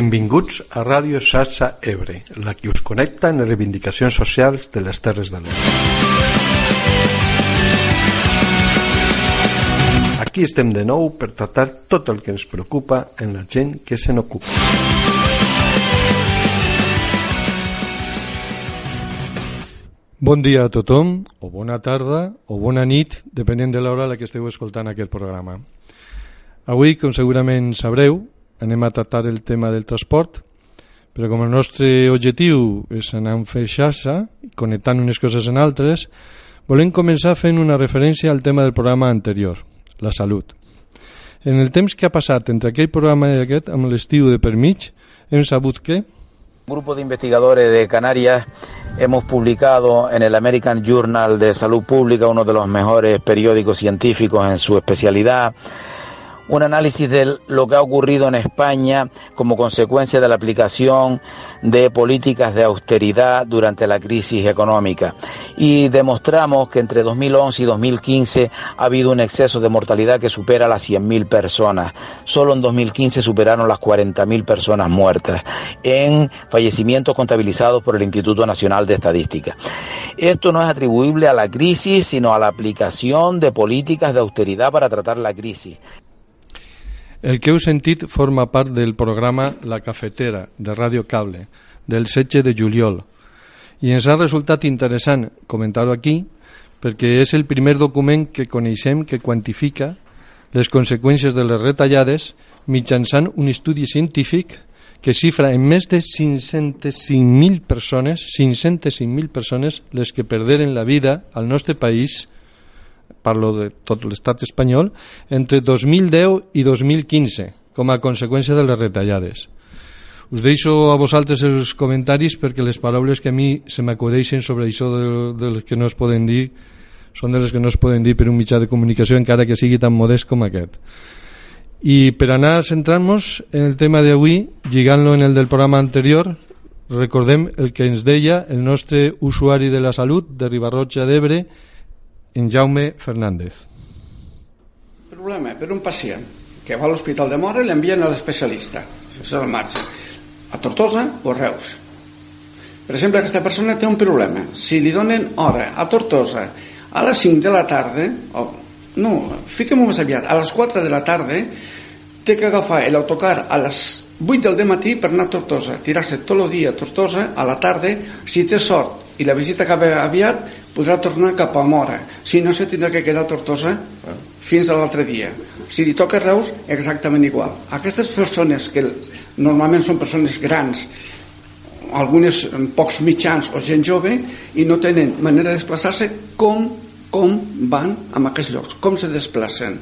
Benvinguts a Ràdio Xarxa Ebre, la que us connecta en les reivindicacions socials de les Terres de l'Ebre. Aquí estem de nou per tractar tot el que ens preocupa en la gent que se n'ocupa. Bon dia a tothom, o bona tarda, o bona nit, depenent de l'hora a la que esteu escoltant aquest programa. Avui, com segurament sabreu, anem a tractar el tema del transport, però com el nostre objectiu és anar fer xarxa, connectant unes coses en altres, volem començar fent una referència al tema del programa anterior, la salut. En el temps que ha passat entre aquell programa i aquest, amb l'estiu de per mig, hem sabut que... Un grupo de investigadores de Canarias hemos publicado en el American Journal de Salud Pública, uno de los mejores periódicos científicos en su especialidad, un análisis de lo que ha ocurrido en España como consecuencia de la aplicación de políticas de austeridad durante la crisis económica. Y demostramos que entre 2011 y 2015 ha habido un exceso de mortalidad que supera las 100.000 personas. Solo en 2015 superaron las 40.000 personas muertas en fallecimientos contabilizados por el Instituto Nacional de Estadística. Esto no es atribuible a la crisis, sino a la aplicación de políticas de austeridad para tratar la crisis. El que heu sentit forma part del programa La Cafetera, de Ràdio Cable, del 16 de juliol. I ens ha resultat interessant comentar-ho aquí perquè és el primer document que coneixem que quantifica les conseqüències de les retallades mitjançant un estudi científic que xifra en més de 505.000 persones, 505.000 persones les que perderen la vida al nostre país parlo de tot l'estat espanyol, entre 2010 i 2015, com a conseqüència de les retallades. Us deixo a vosaltres els comentaris perquè les paraules que a mi se m'acudeixen sobre això de, de les que no es poden dir són de les que no es poden dir per un mitjà de comunicació encara que sigui tan modest com aquest. I per anar a centrar-nos en el tema d'avui, lligant-lo en el del programa anterior, recordem el que ens deia el nostre usuari de la salut de Ribarroja d'Ebre, en Jaume Fernández. Problema per un pacient que va a l'Hospital de Mora l'envien a l'especialista. Això és el marxa. A Tortosa o a Reus. Per exemple, aquesta persona té un problema. Si li donen hora a Tortosa a les 5 de la tarda, o, no, fiquem-ho més aviat, a les 4 de la tarda, té que agafar l'autocar a les 8 del matí per anar a Tortosa, tirar-se tot el dia a Tortosa, a la tarda, si té sort i la visita acaba aviat, podrà tornar cap a Mora. Si no, se tindrà que quedar a Tortosa fins a l'altre dia. Si li toca Reus, exactament igual. Aquestes persones que normalment són persones grans, algunes amb pocs mitjans o gent jove, i no tenen manera de desplaçar-se, com, com van a aquests llocs, com se desplacen.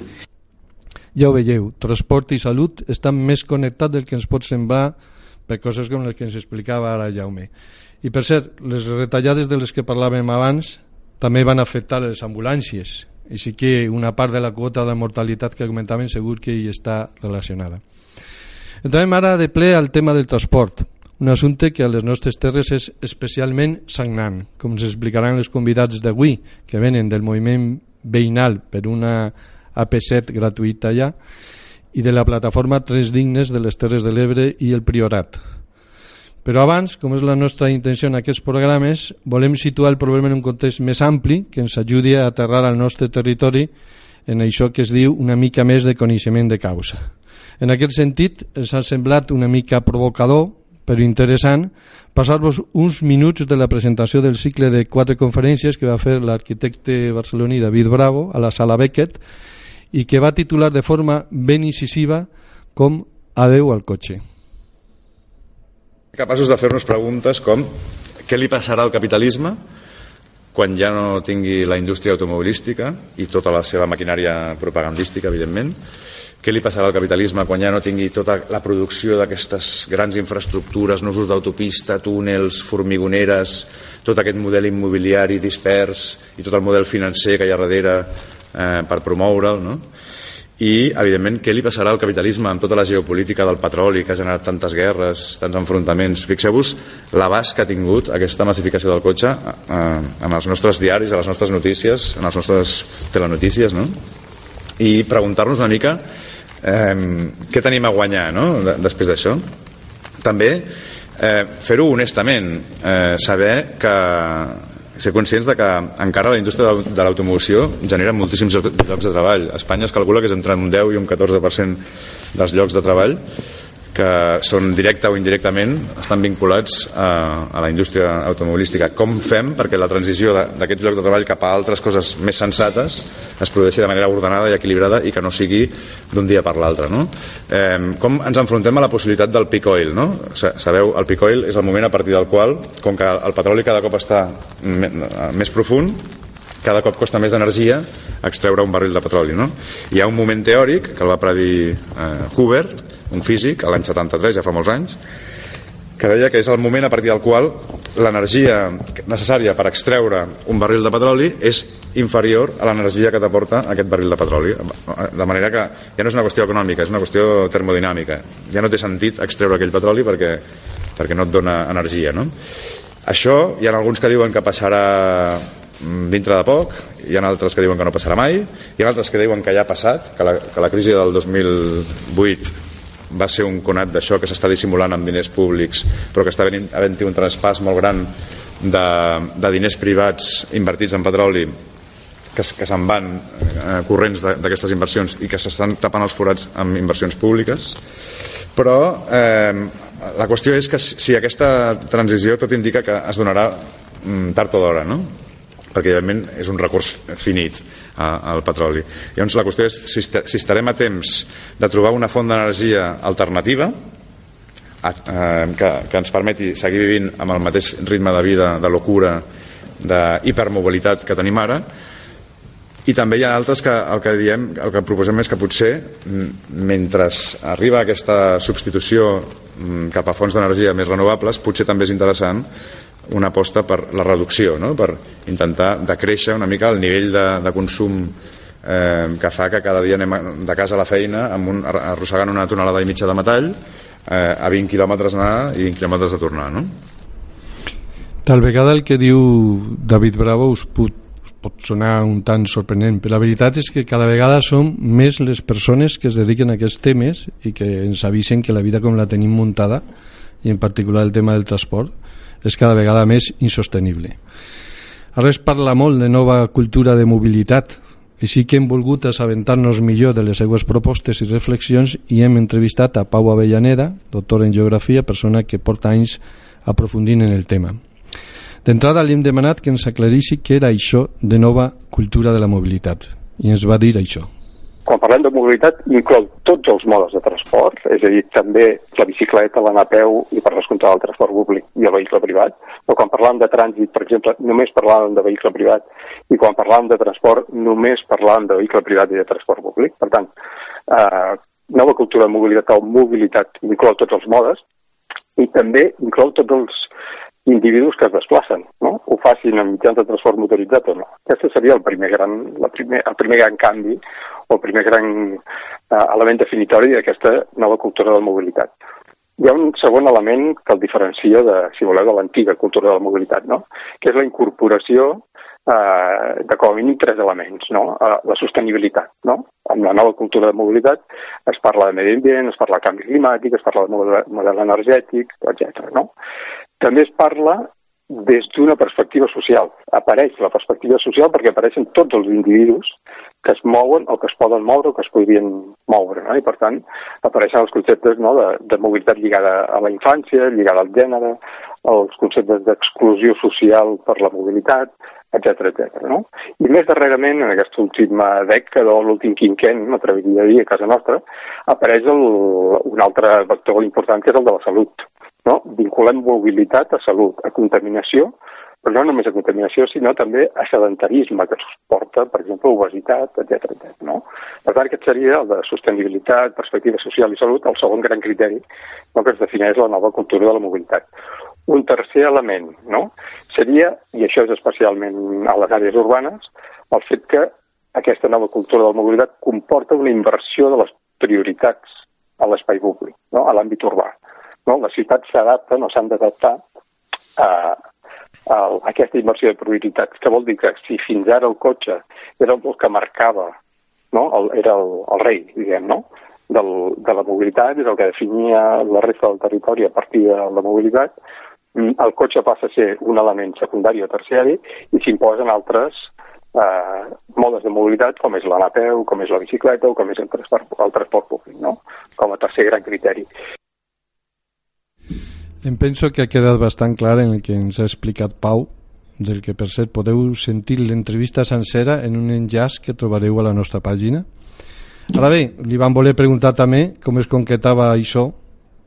Ja ho veieu, transport i salut estan més connectats del que ens pot semblar per coses com les que ens explicava ara Jaume. I per cert, les retallades de les que parlàvem abans també van afectar les ambulàncies, així que una part de la quota de mortalitat que comentaven segur que hi està relacionada. Entrem ara de ple al tema del transport, un assumpte que a les nostres terres és especialment sagnant, com ens explicaran els convidats d'avui, que venen del moviment veïnal per una AP7 gratuïta allà, i de la plataforma Tres Dignes de les Terres de l'Ebre i el Priorat, però abans, com és la nostra intenció en aquests programes, volem situar el problema en un context més ampli que ens ajudi a aterrar al nostre territori en això que es diu una mica més de coneixement de causa. En aquest sentit, ens ha semblat una mica provocador, però interessant, passar-vos uns minuts de la presentació del cicle de quatre conferències que va fer l'arquitecte barceloní David Bravo a la sala Beckett i que va titular de forma ben incisiva com Adeu al cotxe capaços de fer-nos preguntes com què li passarà al capitalisme quan ja no tingui la indústria automobilística i tota la seva maquinària propagandística, evidentment, què li passarà al capitalisme quan ja no tingui tota la producció d'aquestes grans infraestructures, nusos d'autopista, túnels, formigoneres, tot aquest model immobiliari dispers i tot el model financer que hi ha darrere eh, per promoure'l, no? I, evidentment, què li passarà al capitalisme amb tota la geopolítica del petroli que ha generat tantes guerres, tants enfrontaments. Fixeu-vos l'abast que ha tingut aquesta massificació del cotxe eh, en els nostres diaris, a les nostres notícies, en les nostres telenotícies, no? I preguntar-nos una mica eh, què tenim a guanyar no? després d'això. També eh, fer-ho honestament, eh, saber que ser conscients de que encara la indústria de l'automoció genera moltíssims llocs de treball. A Espanya es calcula que és entre un 10 i un 14% dels llocs de treball que són directa o indirectament estan vinculats a, a la indústria automobilística. Com fem perquè la transició d'aquest lloc de treball cap a altres coses més sensates es produeixi de manera ordenada i equilibrada i que no sigui d'un dia per l'altre. No? Eh, com ens enfrontem a la possibilitat del peak oil? No? Sabeu, el peak oil és el moment a partir del qual, com que el petroli cada cop està més profund, cada cop costa més energia extreure un barril de petroli. No? Hi ha un moment teòric, que el va predir eh, Hoover, un físic, a l'any 73, ja fa molts anys, que deia que és el moment a partir del qual l'energia necessària per extreure un barril de petroli és inferior a l'energia que t'aporta aquest barril de petroli. De manera que ja no és una qüestió econòmica, és una qüestió termodinàmica. Ja no té sentit extreure aquell petroli perquè, perquè no et dona energia. No? Això hi ha alguns que diuen que passarà mm, dintre de poc, hi ha altres que diuen que no passarà mai, hi ha altres que diuen que ja ha passat, que la, que la crisi del 2008 va ser un conat d'això que s'està dissimulant amb diners públics però que està havent-hi un traspàs molt gran de, de diners privats invertits en petroli que, que se'n van eh, corrents d'aquestes inversions i que s'estan tapant els forats amb inversions públiques però eh, la qüestió és que si aquesta transició tot indica que es donarà mm, tard o d'hora no? Perquè evidentment és un recurs finit al petroli. Llavors la qüestió és si, si estarem a temps de trobar una font d'energia alternativa a, eh, que, que ens permeti seguir vivint amb el mateix ritme de vida, de locura, d'hipermobilitat que tenim ara, i també hi ha altres que el que diem, el que proposem és que potser mentre arriba aquesta substitució cap a fonts d'energia més renovables, potser també és interessant una aposta per la reducció, no? per intentar decréixer una mica el nivell de, de consum eh, que fa que cada dia anem de casa a la feina amb un, arrossegant una tonelada i mitja de metall eh, a 20 quilòmetres anar i 20 quilòmetres de tornar. No? Tal vegada el que diu David Bravo us pot, us pot sonar un tant sorprenent, però la veritat és que cada vegada són més les persones que es dediquen a aquests temes i que ens avisen que la vida com la tenim muntada i en particular el tema del transport és cada vegada més insostenible. Ara es parla molt de nova cultura de mobilitat i sí que hem volgut assabentar-nos millor de les seues propostes i reflexions i hem entrevistat a Pau Avellaneda, doctor en Geografia, persona que porta anys aprofundint en el tema. D'entrada li hem demanat que ens aclarissi què era això de nova cultura de la mobilitat i ens va dir això quan parlem de mobilitat, inclou tots els modes de transport, és a dir, també la bicicleta, l'anar a peu i per descomptar el transport públic i el vehicle privat. Però quan parlàvem de trànsit, per exemple, només parlàvem de vehicle privat i quan parlàvem de transport, només parlàvem de vehicle privat i de transport públic. Per tant, eh, nova cultura de mobilitat o mobilitat inclou tots els modes i també inclou tots els individus que es desplacen, no? ho facin amb mitjans de transport motoritzat o no. Aquest seria el primer gran, la primer, el primer gran canvi o el primer gran eh, element definitori d'aquesta nova cultura de la mobilitat. Hi ha un segon element que el diferencia de, si voleu, de l'antiga cultura de la mobilitat, no? que és la incorporació eh, de com a mínim tres elements, no? Eh, la sostenibilitat, no? Amb la nova cultura de mobilitat es parla de medi ambient, es parla de canvi climàtic, es parla de model, model energètic, etc. no? També es parla des d'una perspectiva social. Apareix la perspectiva social perquè apareixen tots els individus que es mouen o que es poden moure o que es podrien moure. No? I, per tant, apareixen els conceptes no, de, de mobilitat lligada a la infància, lligada al gènere, els conceptes d'exclusió social per la mobilitat, etc etc. no? I més darrerament, en aquesta última dècada o l'últim quinquent, m'atreviria a dir, a casa nostra, apareix el, un altre vector important que és el de la salut no? Vinculem mobilitat a salut, a contaminació, però no només a contaminació, sinó també a sedentarisme, que porta, per exemple, obesitat, etc. no? Per tant, aquest seria el de sostenibilitat, perspectiva social i salut, el segon gran criteri no, que es defineix la nova cultura de la mobilitat. Un tercer element no? seria, i això és especialment a les àrees urbanes, el fet que aquesta nova cultura de la mobilitat comporta una inversió de les prioritats a l'espai públic, no? a l'àmbit urbà. No? Les ciutats s'adapten o s'han d'adaptar a, a, aquesta inversió de prioritats, que vol dir que si fins ara el cotxe era el que marcava, no? el, era el, el rei, diguem, no? del, de la mobilitat, és el que definia la resta del territori a partir de la mobilitat, mm, el cotxe passa a ser un element secundari o terciari i s'imposen altres eh, modes de mobilitat com és l'anar a peu, com és la bicicleta o com és el transport, el transport públic, no? com a tercer gran criteri. Em penso que ha quedat bastant clar en el que ens ha explicat Pau, del que per cert podeu sentir l'entrevista sencera en un enllaç que trobareu a la nostra pàgina. Ara bé, li vam voler preguntar també com es concretava això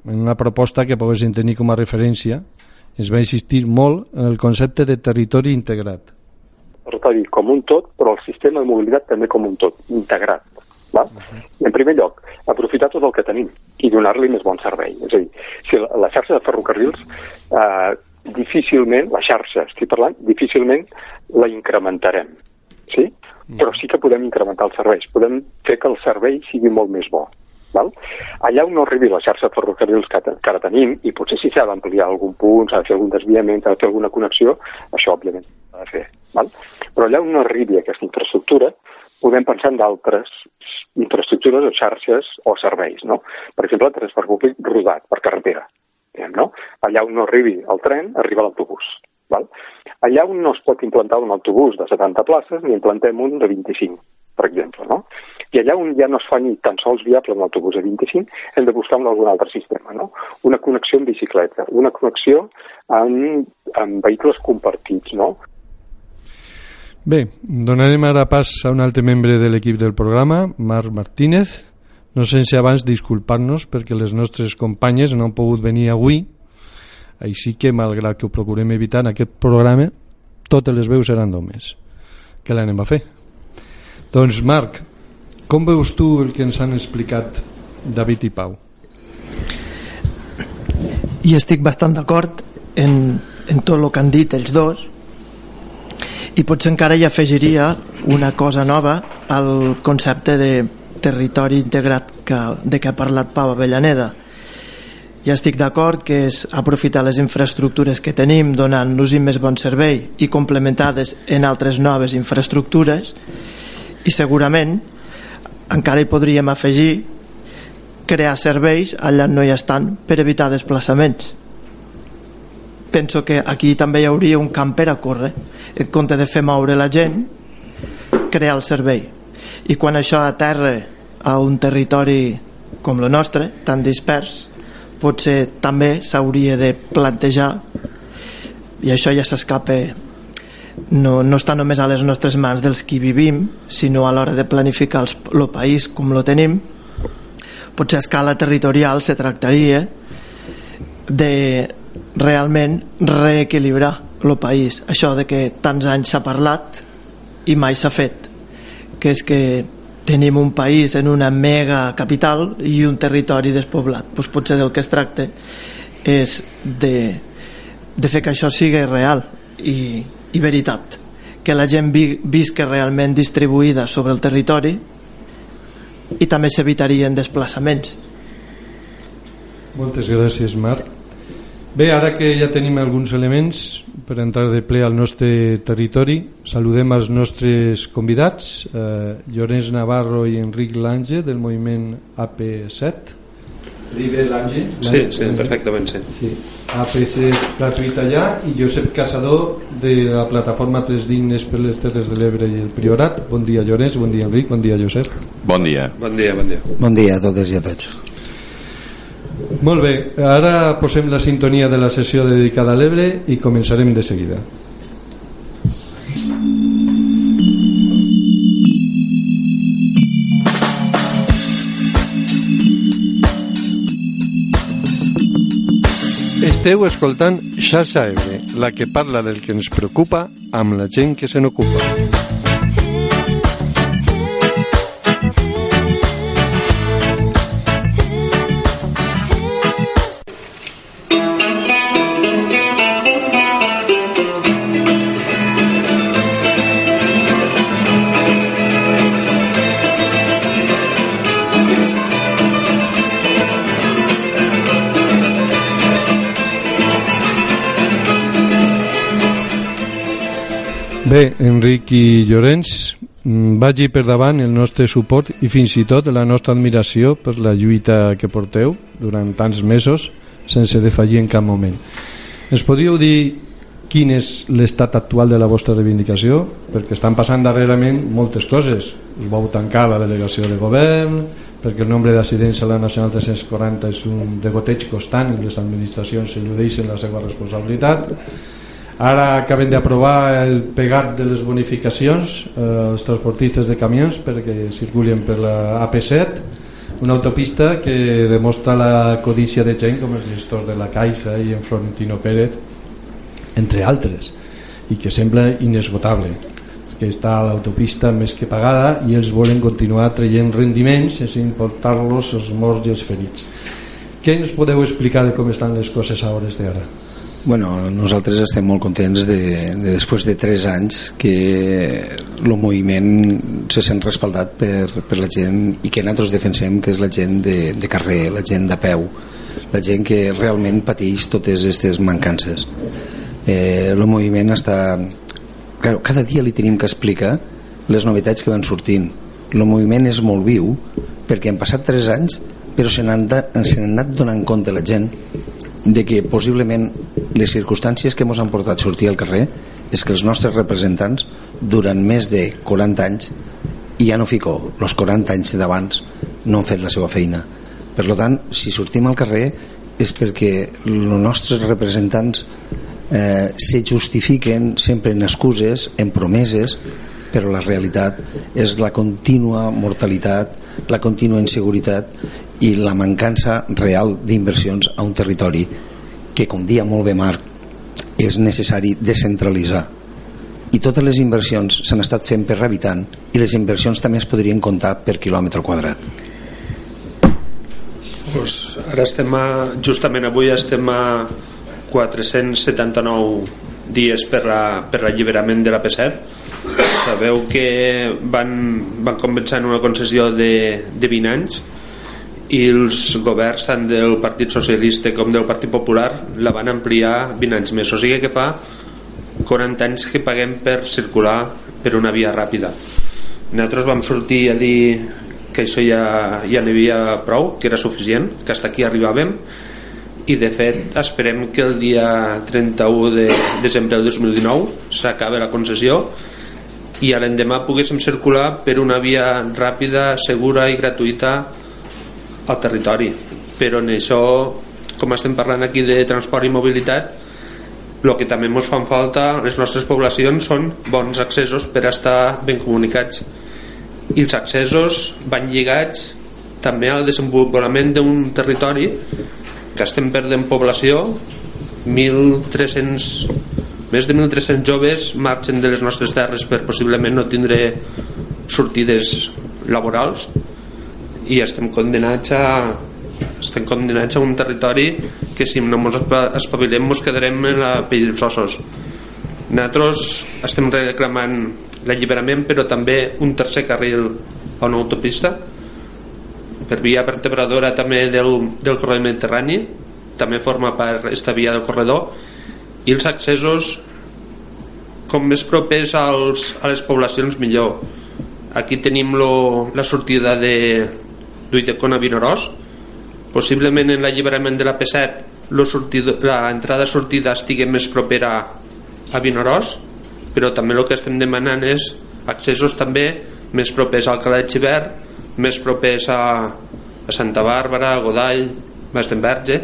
en una proposta que poguessin tenir com a referència. Es va insistir molt en el concepte de territori integrat territori com un tot, però el sistema de mobilitat també com un tot, integrat. Va? Uh -huh. En primer lloc, aprofitar tot el que tenim i donar-li més bon servei. És a dir, si la, la xarxa de ferrocarrils eh, difícilment, la xarxa, estic parlant, difícilment la incrementarem. Sí? Uh -huh. Però sí que podem incrementar els serveis. Podem fer que el servei sigui molt més bo. Val? Allà on no arribi la xarxa de ferrocarrils que, que ara tenim, i potser si s'ha d'ampliar algun punt, s'ha de fer algun desviament, s'ha de fer alguna connexió, això òbviament s'ha de fer. Val? Però allà on no arribi aquesta infraestructura, podem pensar en d'altres infraestructures o xarxes o serveis, no? Per exemple, el transport públic rodat per carretera, no? Allà on no arribi el tren, arriba l'autobús. Val? Allà on no es pot implantar un autobús de 70 places, ni implantem un de 25, per exemple, no? I allà on ja no es fa ni tan sols viable un autobús de 25, hem de buscar algun altre sistema, no? Una connexió amb bicicleta, una connexió amb, amb vehicles compartits, no? Bé, donarem ara pas a un altre membre de l'equip del programa, Marc Martínez. No sense abans disculpar-nos perquè les nostres companyes no han pogut venir avui, així que, malgrat que ho procurem evitar en aquest programa, totes les veus seran d'homes. Què l'anem a fer? Doncs, Marc, com veus tu el que ens han explicat David i Pau? I estic bastant d'acord en, en tot el que han dit els dos, i potser encara hi afegiria una cosa nova al concepte de territori integrat que, de què ha parlat Pau Avellaneda. Ja estic d'acord que és aprofitar les infraestructures que tenim donant-nos més bon servei i complementades en altres noves infraestructures. I segurament encara hi podríem afegir crear serveis allà no hi estan per evitar desplaçaments penso que aquí també hi hauria un camp per a córrer en compte de fer moure la gent crear el servei. I quan això aterra a un territori com el nostre tan dispers potser també s'hauria de plantejar i això ja s'escapa no, no està només a les nostres mans dels qui vivim sinó a l'hora de planificar el país com lo tenim. Potser a escala territorial se tractaria de realment reequilibrar el país. Això de que tants anys s'ha parlat i mai s'ha fet que és que tenim un país en una mega capital i un territori despoblat. Doncs potser del que es tracta és de, de fer que això sigui real i, i veritat. Que la gent vi, visca realment distribuïda sobre el territori i també s'evitarien desplaçaments. Moltes gràcies Marc Bé, ara que ja tenim alguns elements per entrar de ple al nostre territori, saludem els nostres convidats, eh, Llorenç Navarro i Enric Lange del moviment AP7. Digue Lange? Sí, sí, perfectament, sí. sí. APC gratuït allà i Josep Casador de la plataforma Tres Dignes per les Terres de l'Ebre i el Priorat. Bon dia Llorenç, bon dia Enric, bon dia Josep. Bon dia. Bon dia, bon dia. Bon dia a totes i a tots. Molt bé, ara posem la sintonia de la sessió dedicada a l'Ebre i començarem de seguida. Esteu escoltant Xarxa Ebre, la que parla del que ens preocupa amb la gent que se n'ocupa. Bé, Enric i Llorenç, mm, vagi per davant el nostre suport i fins i tot la nostra admiració per la lluita que porteu durant tants mesos sense defallir en cap moment. Ens podríeu dir quin és l'estat actual de la vostra reivindicació? Perquè estan passant darrerament moltes coses. Us vau tancar la delegació de govern, perquè el nombre d'accidents a la Nacional 340 és un degoteig constant i les administracions eludeixen la seva responsabilitat ara acaben d'aprovar el pegat de les bonificacions eh, als transportistes de camions perquè circulen per la AP7 una autopista que demostra la codícia de gent com els gestors de la Caixa i en Florentino Pérez entre altres i que sembla inesgotable que està a l'autopista més que pagada i ells volen continuar traient rendiments sense importar-los els morts i els ferits. Què ens podeu explicar de com estan les coses a hores d'ara? Bueno, nosaltres estem molt contents de, de després de 3 anys que el moviment se sent respaldat per, per la gent i que nosaltres defensem que és la gent de, de carrer, la gent de peu, la gent que realment pateix totes aquestes mancances. Eh, el moviment està cada dia li tenim que explicar les novetats que van sortint el moviment és molt viu perquè han passat 3 anys però se n'han anat donant compte la gent de que possiblement les circumstàncies que ens han portat a sortir al carrer és que els nostres representants durant més de 40 anys i ja no fico, els 40 anys d'abans no han fet la seva feina. Per tant, si sortim al carrer és perquè els nostres representants eh, se justifiquen sempre en excuses, en promeses, però la realitat és la contínua mortalitat, la contínua inseguretat i la mancança real d'inversions a un territori que, com dia molt bé Marc, és necessari descentralitzar. I totes les inversions s'han estat fent per habitant i les inversions també es podrien comptar per quilòmetre quadrat. Pues ara estem a, justament avui estem a 479 dies per l'alliberament de la P7 sabeu que van, van començar en una concessió de, de 20 anys i els governs tant del Partit Socialista com del Partit Popular la van ampliar 20 anys més. O sigui que fa 40 anys que paguem per circular per una via ràpida. Nosaltres vam sortir a dir que això ja, ja n'hi havia prou que era suficient, que hasta aquí arribàvem i de fet esperem que el dia 31 de desembre de 2019 s'acabi la concessió i l'endemà poguéssim circular per una via ràpida, segura i gratuïta al territori. Però en això com estem parlant aquí de transport i mobilitat el que també ens fan falta les nostres poblacions són bons accessos per estar ben comunicats. I els accessos van lligats també al desenvolupament d'un territori que estem perdent població 1.300 més de 1.300 joves marxen de les nostres terres per possiblement no tindre sortides laborals i estem condenats a estem condenats a un territori que si no ens espavilem ens quedarem en la pell dels ossos. Nosaltres estem reclamant l'alliberament però també un tercer carril a una autopista per via vertebradora també del, del corredor mediterrani. També forma part esta via del corredor. I els accessos com més propers als, a les poblacions millor. Aquí tenim lo, la sortida de d'Uitecona Vinaròs possiblement en l'alliberament de la P7 l'entrada-sortida estigui més propera a Vinaròs però també el que estem demanant és accessos també més propers al Calà de Xivert més propers a, a Santa Bàrbara, a Godall, Masdenverge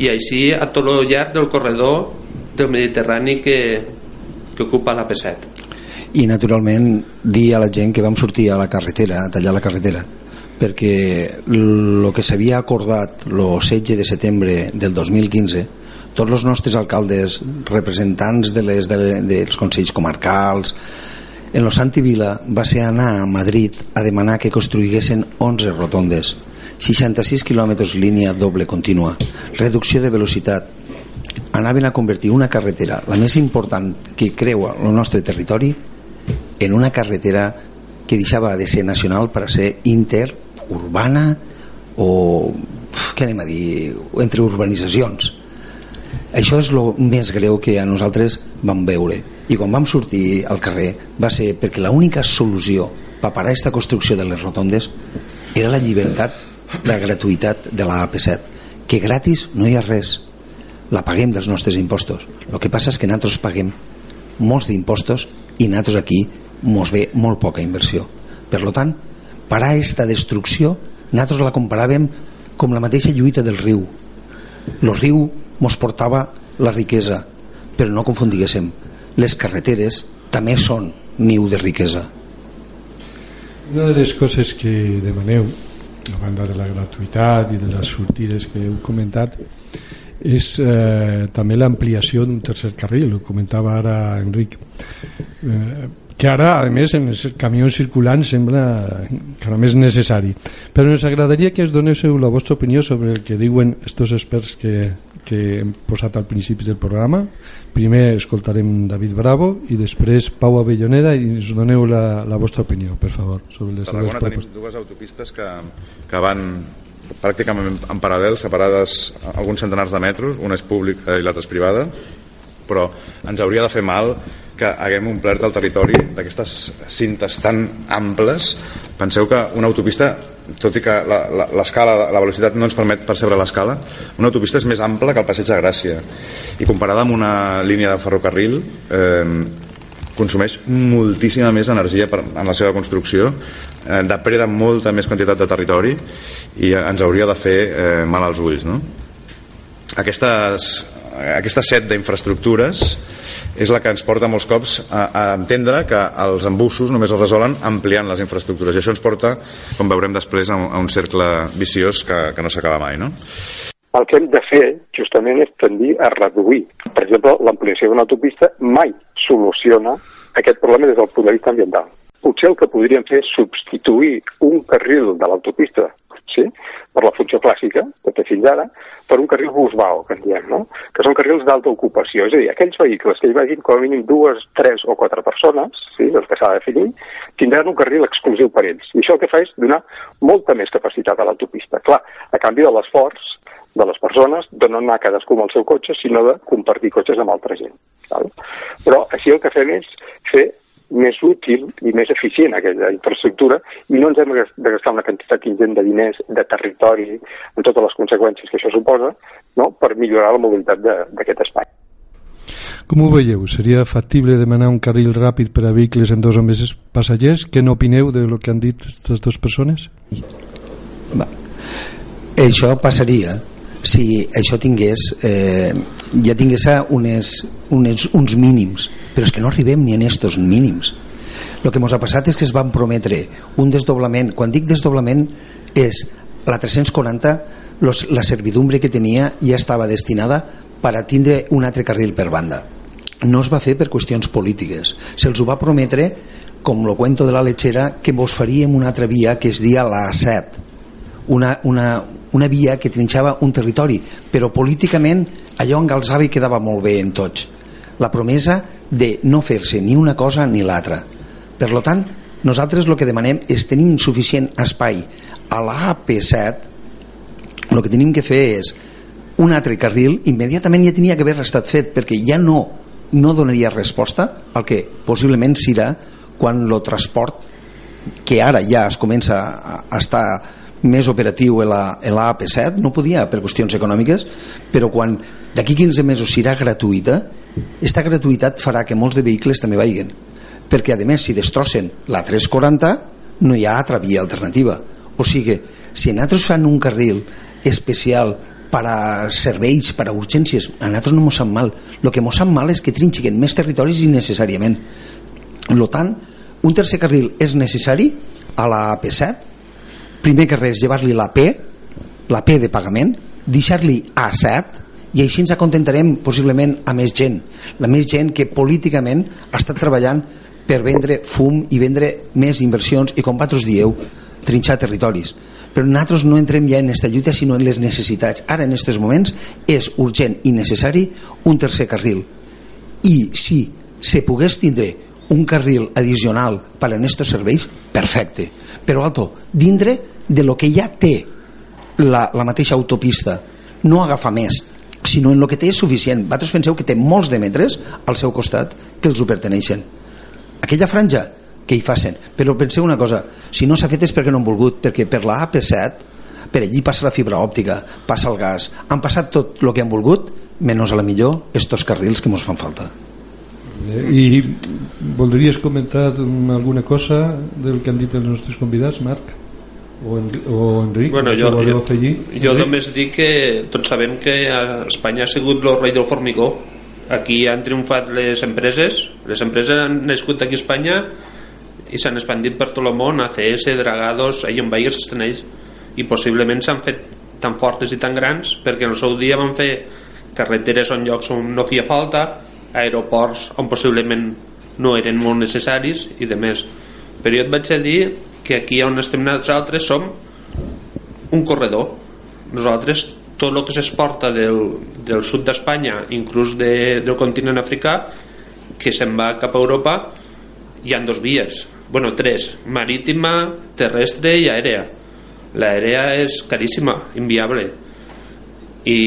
i així a tot el llarg del corredor del Mediterrani que, que ocupa la P7 i naturalment dir a la gent que vam sortir a la carretera a tallar la carretera perquè el que s'havia acordat el 16 de setembre del 2015 tots els nostres alcaldes representants de les, de, dels consells comarcals en lo Santi Vila va ser anar a Madrid a demanar que construïguessin 11 rotondes 66 quilòmetres línia doble contínua reducció de velocitat. Anaven a convertir una carretera la més important que creua el nostre territori en una carretera que deixava de ser nacional per a ser interurbana o què anem a dir entre urbanitzacions. Això és el més greu que a nosaltres vam veure. I quan vam sortir al carrer va ser perquè l'única solució per parar aquesta construcció de les rotondes era la llibertat, la gratuïtat de la AP7 que gratis no hi ha res. La paguem dels nostres impostos. El que passa és que nosaltres paguem molts d'impostos i nosaltres aquí mos ve molt poca inversió. Per lo tant, parar aquesta destrucció nosaltres la comparàvem com la mateixa lluita del riu. El riu mos portava la riquesa però no confondiguéssim les carreteres també són niu de riquesa. Una de les coses que demaneu a banda de la gratuïtat i de les sortides que heu comentat és eh, també l'ampliació d'un tercer carril, ho comentava ara Enric. Eh, que ara, a més, en els camions circulants sembla encara més necessari. Però ens agradaria que es donéssiu la vostra opinió sobre el que diuen estos experts que, que hem posat al principi del programa. Primer escoltarem David Bravo i després Pau Avelloneda i ens doneu la, la vostra opinió, per favor. Sobre les Tarragona tenim dues autopistes que, que van pràcticament en paral·lel, separades alguns centenars de metres, una és pública i l'altra és privada, però ens hauria de fer mal que haguem omplert el territori d'aquestes cintes tan amples penseu que una autopista tot i que l'escala, la, la velocitat no ens permet percebre l'escala, una autopista és més ampla que el passeig de Gràcia i comparada amb una línia de ferrocarril eh, consumeix moltíssima més energia per, en la seva construcció eh, depreda molta més quantitat de territori i ens hauria de fer eh, mal als ulls no? aquestes, aquesta set d'infraestructures és la que ens porta molts cops a, a entendre que els embussos només es resolen ampliant les infraestructures i això ens porta, com veurem després, a un, a un cercle viciós que, que no s'acaba mai no? el que hem de fer justament és tendir a reduir. Per exemple, l'ampliació d'una autopista mai soluciona aquest problema des del punt de vista ambiental. Potser el que podríem fer és substituir un carril de l'autopista sí? per la funció clàssica, té fins ara, per un carril busbao, que en diem, no? que són carrils d'alta ocupació. És a dir, aquells vehicles que hi vagin com a mínim dues, tres o quatre persones, sí? els que s'ha de definir, tindran un carril exclusiu per ells. I això el que fa és donar molta més capacitat a l'autopista. Clar, a canvi de l'esforç de les persones de no anar cadascú amb el seu cotxe, sinó de compartir cotxes amb altra gent. Val? Però així el que fem és fer més útil i més eficient aquella infraestructura i no ens hem de gastar una quantitat ingent de diners, de territori, amb totes les conseqüències que això suposa, no? per millorar la mobilitat d'aquest espai. Com ho veieu? Seria factible demanar un carril ràpid per a vehicles en dos o més passatgers? Què n'opineu de lo que han dit aquestes dues persones? Va. Això passaria si això tingués eh, ja tingués unes, unes, uns mínims però és que no arribem ni en estos mínims. El que ens ha passat és que es van prometre un desdoblament, quan dic desdoblament és la 340 los, la servidumbre que tenia ja estava destinada per a tindre un altre carril per banda. No es va fer per qüestions polítiques. Se'ls ho va prometre com lo cuento de la lechera que vos faríem una altra via que es dia la 7 una, una, una via que trinxava un territori, però políticament allò engalzava i quedava molt bé en tots. La promesa de no fer-se ni una cosa ni l'altra. Per lo tant, nosaltres el que demanem és tenir suficient espai a l'AP7 el que tenim que fer és un altre carril immediatament ja tenia que haver estat fet perquè ja no, no donaria resposta al que possiblement serà quan el transport que ara ja es comença a estar més operatiu en l'AP7 no podia per qüestions econòmiques però quan d'aquí 15 mesos serà gratuïta aquesta gratuïtat farà que molts de vehicles també vagin. Perquè a més si destrossen la 340 no hi ha altra via alternativa. O sigui, si nosaltres fan un carril especial per a serveis, per a urgències a nosaltres no mos sap mal. El que mos sap mal és que trinxiquen més territoris innecessàriament. Per tant, un tercer carril és necessari a la P7 primer que res llevar-li la P la P de pagament deixar-li a 7 i així ens acontentarem possiblement a més gent. La més gent que políticament ha estat treballant per vendre fum i vendre més inversions i com vosaltres dieu trinxar territoris. Però nosaltres no entrem ja en aquesta lluita sinó en les necessitats. Ara en aquests moments és urgent i necessari un tercer carril. I si se pogués tindre un carril addicional per a aquests serveis perfecte. Però alto, dintre de lo que ja té la, la mateixa autopista no agafa més sinó en el que té és suficient. Vosaltres penseu que té molts de metres al seu costat que els ho perteneixen. Aquella franja que hi facin però penseu una cosa, si no s'ha fet és perquè no han volgut perquè per la AP7 per allí passa la fibra òptica, passa el gas. Han passat tot el que han volgut menys a la millor estos carrils que ens fan falta. I voldries comentar alguna cosa del que han dit els nostres convidats, Marc? O, en, o Enric? Bueno, jo, jo, afegir. jo només dic que tots sabem que a Espanya ha sigut el rei del formigó aquí han triomfat les empreses les empreses han nascut aquí a Espanya i s'han expandit per tot el món ACS, Dragados, Bayers estan ells i possiblement s'han fet tan fortes i tan grans perquè en el seu dia van fer carreteres on llocs on no feia falta aeroports on possiblement no eren molt necessaris i de més però jo et vaig a dir que aquí on estem nosaltres som un corredor. Nosaltres tot el que s'exporta del, del sud d'Espanya inclús de, del continent africà que se'n va cap a Europa hi han dos vies. Bueno, tres, marítima, terrestre i aèrea l'aèrea és caríssima, inviable. I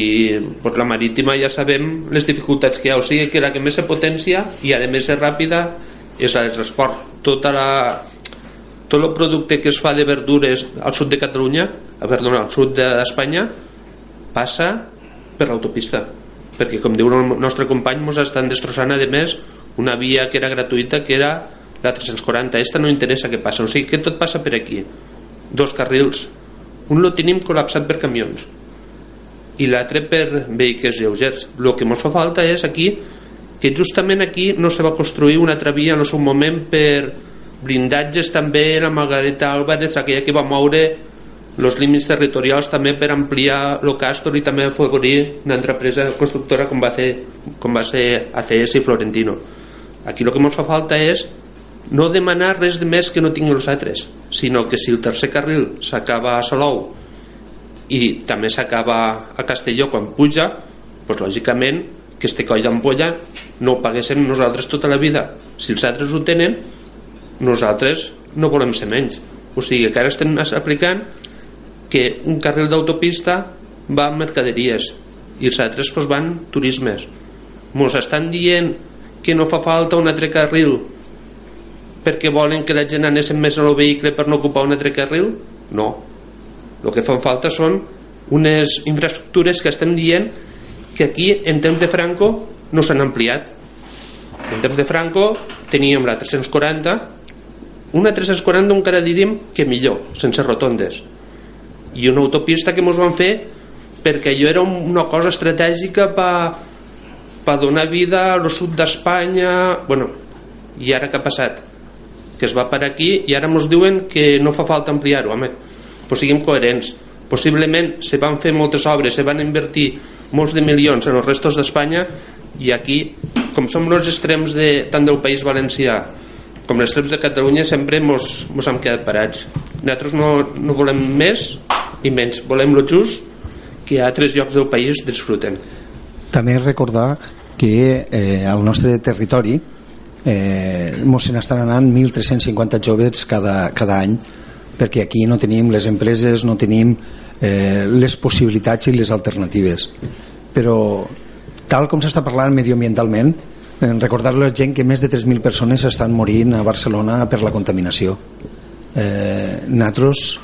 pues, la marítima ja sabem les dificultats que hi ha. O sigui que la que més se potència i a més és ràpida és del transport. Tota la, tot el producte que es fa de verdures al sud de Catalunya a perdona, al sud d'Espanya passa per l'autopista. Perquè com diu el nostre company ens estan destrossant a més una via que era gratuïta que era la 340 esta no interessa què passa. O sigui que tot passa per aquí. Dos carrils. Un lo tenim col·lapsat per camions. I l'altre per vehicles lleugers. El que ens fa falta és aquí que justament aquí no se va construir una altra via en el seu moment per blindatges també la Margareta Álvarez aquella que va moure els límits territorials també per ampliar el Castor i també afavorir una empresa constructora com va, ser, com va ser ACS i Florentino. Aquí el que ens fa falta és no demanar res de més que no tinguin els altres sinó que si el tercer carril s'acaba a Salou i també s'acaba a Castelló quan puja doncs lògicament que este coll d'ampolla no ho paguéssim nosaltres tota la vida. Si els altres ho tenen nosaltres no volem ser menys. O sigui que ara estem aplicant que un carril d'autopista va a mercaderies i els altres doncs, van turismes. Ens estan dient que no fa falta un altre carril perquè volen que la gent anéssim més al vehicle per no ocupar un altre carril? No, el que fan falta són unes infraestructures que estem dient que aquí en temps de Franco no s'han ampliat. En temps de Franco teníem la 340 una 340 encara diríem que millor, sense rotondes. I una autopista que ens van fer perquè allò era una cosa estratègica per pa donar vida al sud d'Espanya. Bueno, i ara què ha passat? que es va per aquí i ara ens diuen que no fa falta ampliar-ho home, pues siguem coherents. Possiblement se van fer moltes obres se van invertir molts de milions en els restos d'Espanya i aquí com som els extrems de, tant del País Valencià com els extrems de Catalunya sempre mos, mos hem quedat parats. Nosaltres no, no volem més i menys, volem lo just que a altres llocs del país disfruten també recordar que eh, al nostre territori eh, mos se n'estan anant 1.350 joves cada, cada any perquè aquí no tenim les empreses, no tenim eh, les possibilitats i les alternatives. Però tal com s'està parlant medioambientalment, eh, recordar a la gent que més de 3.000 persones estan morint a Barcelona per la contaminació. Eh, nosaltres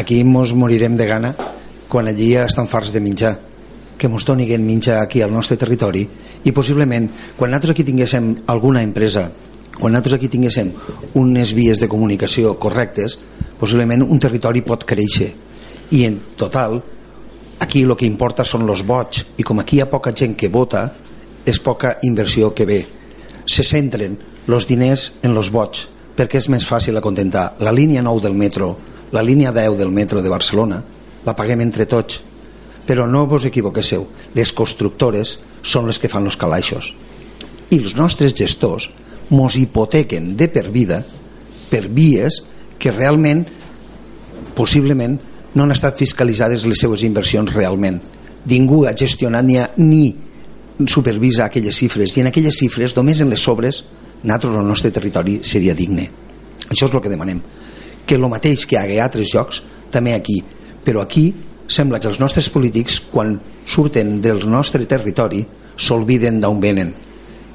aquí ens morirem de gana quan allí estan farts de menjar que ens donin menjar aquí al nostre territori. I possiblement quan nosaltres aquí tinguéssim alguna empresa quan nosaltres aquí tinguéssim unes vies de comunicació correctes possiblement un territori pot créixer. I en total aquí el que importa són els vots. I com aquí hi ha poca gent que vota és poca inversió que ve. Se centren els diners en els vots perquè és més fàcil acontentar la línia 9 del metro la línia 10 del metro de Barcelona. La paguem entre tots. Però no vos equivoquéssiu les constructores són les que fan els calaixos. I els nostres gestors mos hipotequen de per vida per vies que realment possiblement no han estat fiscalitzades les seues inversions realment. Ningú ha gestionat ni, ha, ni supervisa aquelles xifres i en aquelles xifres només en les sobres nosaltres el nostre territori seria digne això és el que demanem que el mateix que hi ha a altres llocs també aquí però aquí sembla que els nostres polítics quan surten del nostre territori s'olviden d'on venen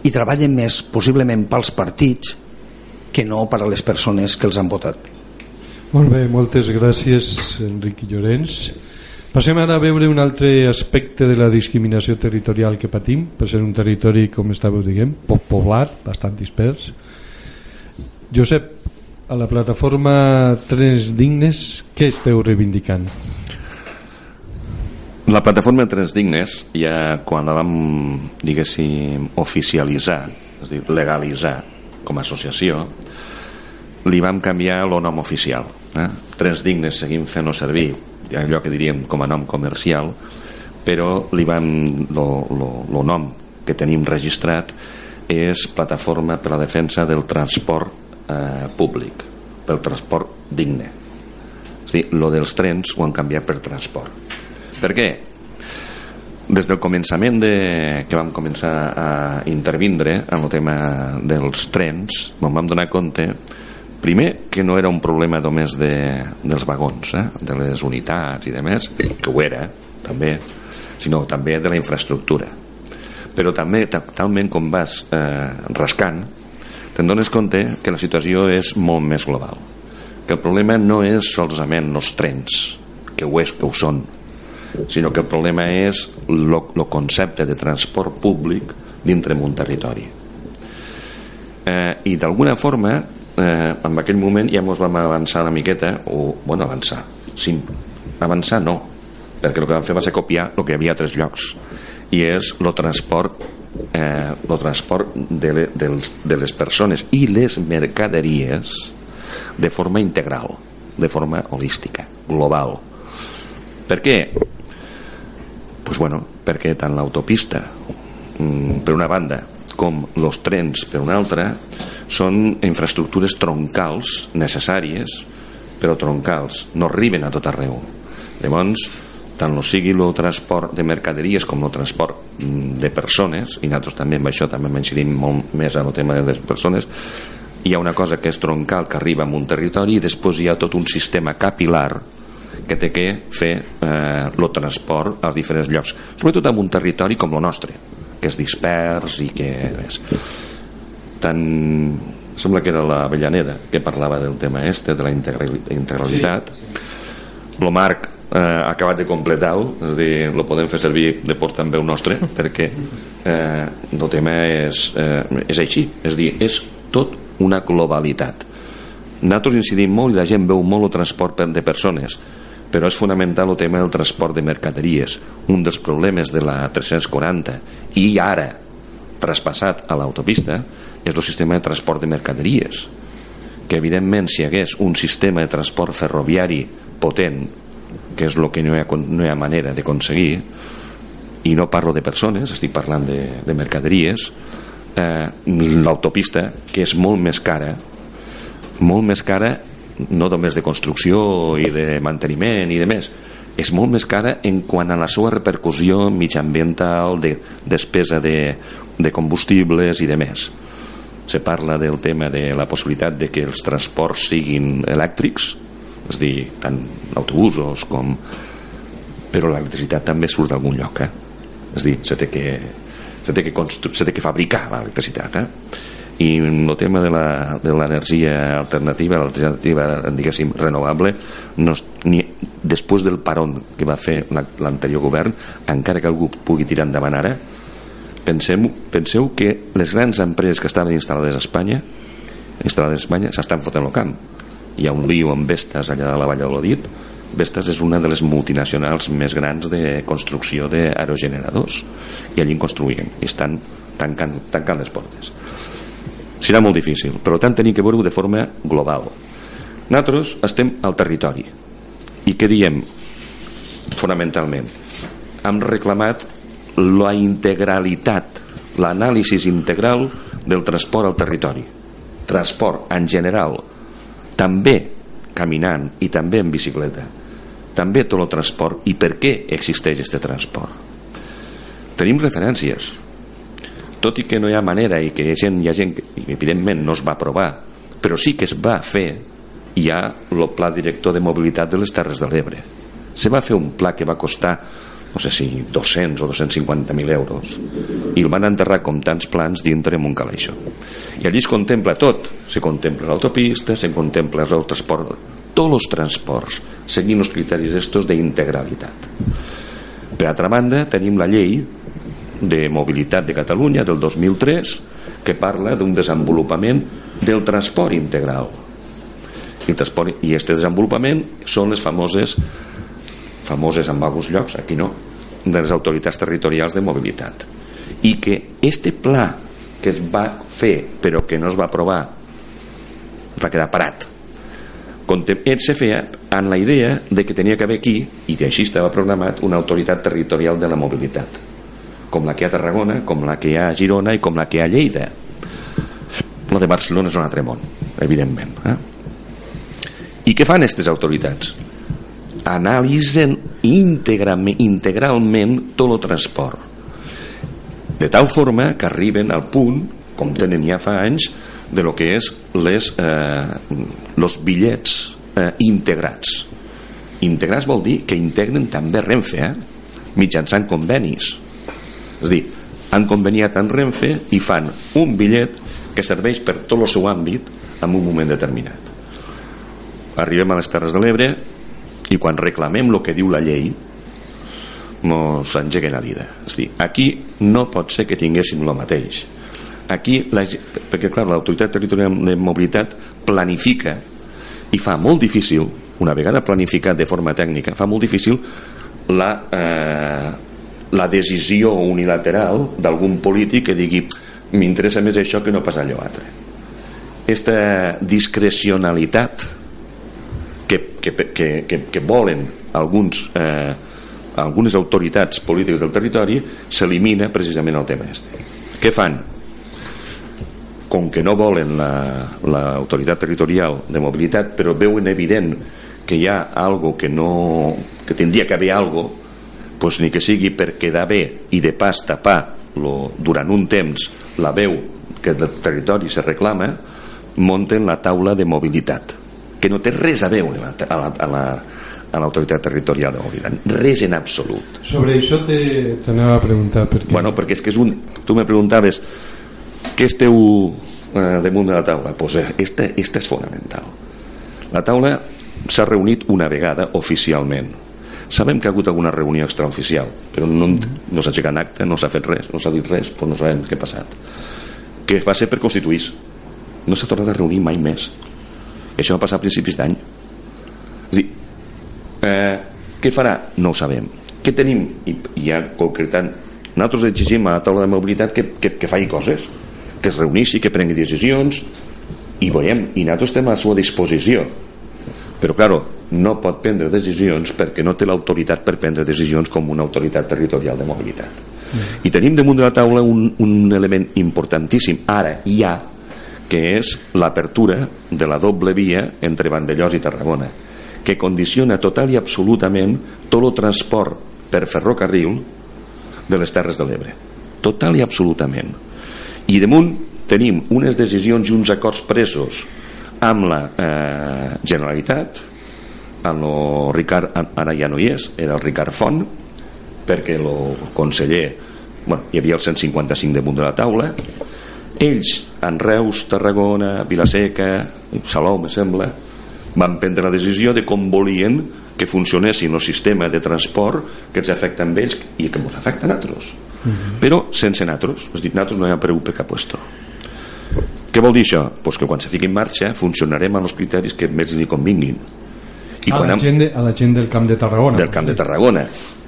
i treballen més possiblement pels partits que no per a les persones que els han votat. Molt bé, moltes gràcies Enric Llorenç. Passem ara a veure un altre aspecte de la discriminació territorial que patim, per ser un territori, com estàveu dient, poc poblat, bastant dispers. Josep, a la plataforma Trens Dignes, què esteu reivindicant? La plataforma Trens Dignes, ja quan la vam, diguéssim, oficialitzar, és dir, legalitzar com a associació, li vam canviar el nom oficial. Eh? Trens Dignes seguim fent-ho servir, allò que diríem com a nom comercial, però li vam, el nom que tenim registrat és Plataforma per la Defensa del Transport eh, Públic, pel transport digne. És dir, lo dels trens ho han canviat per transport. Per què? Des del començament de, que vam començar a intervindre en el tema dels trens, vam donar compte primer que no era un problema només de, dels vagons, eh? de les unitats i de més, que ho era també, sinó també de la infraestructura. Però també, talment com vas eh, rascant, te'n dones compte que la situació és molt més global. Que el problema no és solament els trens, que ho és, que ho són, sinó que el problema és el concepte de transport públic dintre d'un territori. Eh, I d'alguna forma eh, en aquell moment ja ens vam avançar una miqueta o, bueno, avançar sí, avançar no perquè el que vam fer va ser copiar el que havia a tres llocs i és el transport eh, transport de, le, de, de les persones i les mercaderies de forma integral de forma holística, global per què? Pues bueno, perquè tant l'autopista mm, per una banda com els trens per una altra són infraestructures troncals necessàries però troncals, no arriben a tot arreu. Llavors tant no sigui el transport de mercaderies com el transport mm, de persones i nosaltres també amb això també incidim molt més en el tema de les persones hi ha una cosa que és troncal que arriba a un territori i després hi ha tot un sistema capilar que té que fer eh, transport als diferents llocs sobretot en un territori com el nostre que és dispers i que és tant sembla que era la Avellaneda que parlava del tema este de la integralitat. Sí. lo Marc eh, ha acabat de completar-ho és dir, lo podem fer servir de port també un nostre perquè eh, el tema és, eh, és així és dir, és tot una globalitat. Nosaltres incidim molt i la gent veu molt el transport de persones però és fonamental el tema del transport de mercaderies. Un dels problemes de la 340 i ara traspassat a l'autopista és el sistema de transport de mercaderies que evidentment si hi hagués un sistema de transport ferroviari potent que és el que no hi ha, no hi ha manera d'aconseguir i no parlo de persones estic parlant de, de mercaderies eh, l'autopista que és molt més cara molt més cara no només de construcció i de manteniment i de més és molt més cara en quant a la seva repercussió mitjambiental, de despesa de, de combustibles i de més. Se parla del tema de la possibilitat de que els transports siguin elèctrics, és a dir, tant autobusos com... Però l'electricitat també surt d'algun lloc, eh? És a dir, se té que, se té que, constru... se té que fabricar l'electricitat, eh? i el tema de l'energia alternativa l'alternativa diguéssim renovable no, ni, després del paron que va fer l'anterior govern encara que algú pugui tirar endavant ara pensem, penseu que les grans empreses que estaven instal·lades a Espanya instal·lades a Espanya s'estan fotent el camp. Hi ha un lío amb Vestas allà de la Vall de l'Odit Vestas és una de les multinacionals més grans de construcció d'aerogeneradors. I allí en construïen. I estan tancant, tancant les portes. Serà molt difícil per tant tenim que veure-ho de forma global. Nosaltres estem al territori. I què diem fonamentalment? Hem reclamat la integralitat l'anàlisi integral del transport al territori. Transport en general també caminant i també en bicicleta. També tot el transport. I per què existeix aquest transport? Tenim referències. Tot i que no hi ha manera i que hi ha gent, hi ha gent que evidentment no es va aprovar però sí que es va fer hi ha el pla director de mobilitat de les Terres de l'Ebre. Se va fer un pla que va costar no sé si 200 o 250.000 euros i el van enterrar com tants plans dintre en un calaixó i allí es contempla tot. Se contempla l'autopista, se contempla el transport tots els transports seguint els criteris estos d'integralitat. Per altra banda tenim la llei de mobilitat de Catalunya del 2003 que parla d'un desenvolupament del transport integral. I, transport, i este desenvolupament són les famoses famoses en alguns llocs, aquí no de les autoritats territorials de mobilitat i que este pla que es va fer però que no es va aprovar va quedar parat se feia amb la idea de que tenia que haver aquí i així estava programat una autoritat territorial de la mobilitat com la que hi ha a Tarragona, com la que hi ha a Girona i com la que hi ha a Lleida la de Barcelona és un altre món evidentment eh? i què fan aquestes autoritats? Analitzen íntegrament, integralment tot el transport. De tal forma que arriben al punt com tenen ja fa anys de lo que és les, eh, los bitllets eh, integrats. Integrats vol dir que integren també Renfe eh? mitjançant convenis. És a dir, han conveniat amb Renfe i fan un bitllet que serveix per tot el seu àmbit en un moment determinat. Arribem a les Terres de l'Ebre i quan reclamem el que diu la llei mos engeguen a dida és dir, aquí no pot ser que tinguéssim el mateix. Aquí, la, perquè clar, l'autoritat territorial de mobilitat planifica i fa molt difícil una vegada planificat de forma tècnica fa molt difícil la, eh, la decisió unilateral d'algun polític que digui m'interessa més això que no pas allò altre. Aquesta discrecionalitat que, que, que, que, que volen alguns eh, algunes autoritats polítiques del territori s'elimina precisament el tema este. Què fan? Com que no volen l'autoritat la, territorial de mobilitat però veuen evident que hi ha algo que no que tindria que haver algo pues ni que sigui per quedar bé i de pas tapar lo, durant un temps la veu que del territori se reclama munten la taula de mobilitat que no té res a veure a la, a la, a l'autoritat territorial de mobilitat res en absolut. Sobre això t'anava a preguntar perquè... bueno, perquè és que és un tu me preguntaves què esteu eh, damunt de la taula? Pues eh, esta, esta és fonamental. La taula s'ha reunit una vegada oficialment. Sabem que ha hagut alguna reunió extraoficial però no, no s'ha aixecat acte, no s'ha fet res no s'ha dit res, doncs no sabem què ha passat. Que va ser per constituir no s'ha tornat a reunir mai més això va passar a principis d'any. És dir, eh, què farà? No ho sabem. Què tenim? I, i ja concretant, nosaltres exigim a la taula de mobilitat que, que, que faci coses, que es reuneixi, que prengui decisions, i veiem, i nosaltres estem a la seva disposició. Però, claro, no pot prendre decisions perquè no té l'autoritat per prendre decisions com una autoritat territorial de mobilitat. Mm. I tenim damunt de la taula un, un element importantíssim, ara, ja, que és l'apertura de la doble via entre Vandellós i Tarragona, que condiciona total i absolutament tot el transport per ferrocarril de les Terres de l'Ebre. Total i absolutament. I damunt tenim unes decisions i uns acords presos amb la eh, Generalitat, amb el Ricard, ara ja no hi és, era el Ricard Font, perquè el conseller, bueno, hi havia el 155 damunt de la taula, ells, en Reus, Tarragona, Vilaseca, Salou, me sembla, van prendre la decisió de com volien que funcionessin el sistema de transport que ens afecta a ells i que ens afecta a nosaltres. Uh -huh. Però sense nosaltres, és dir, nosaltres no hi ha preu per cap puesto. Què vol dir això? Pues que quan se fiqui en marxa funcionarem amb els criteris que més li convinguin. I a, quan la gent de, a la gent del Camp de Tarragona. Del Camp de Tarragona,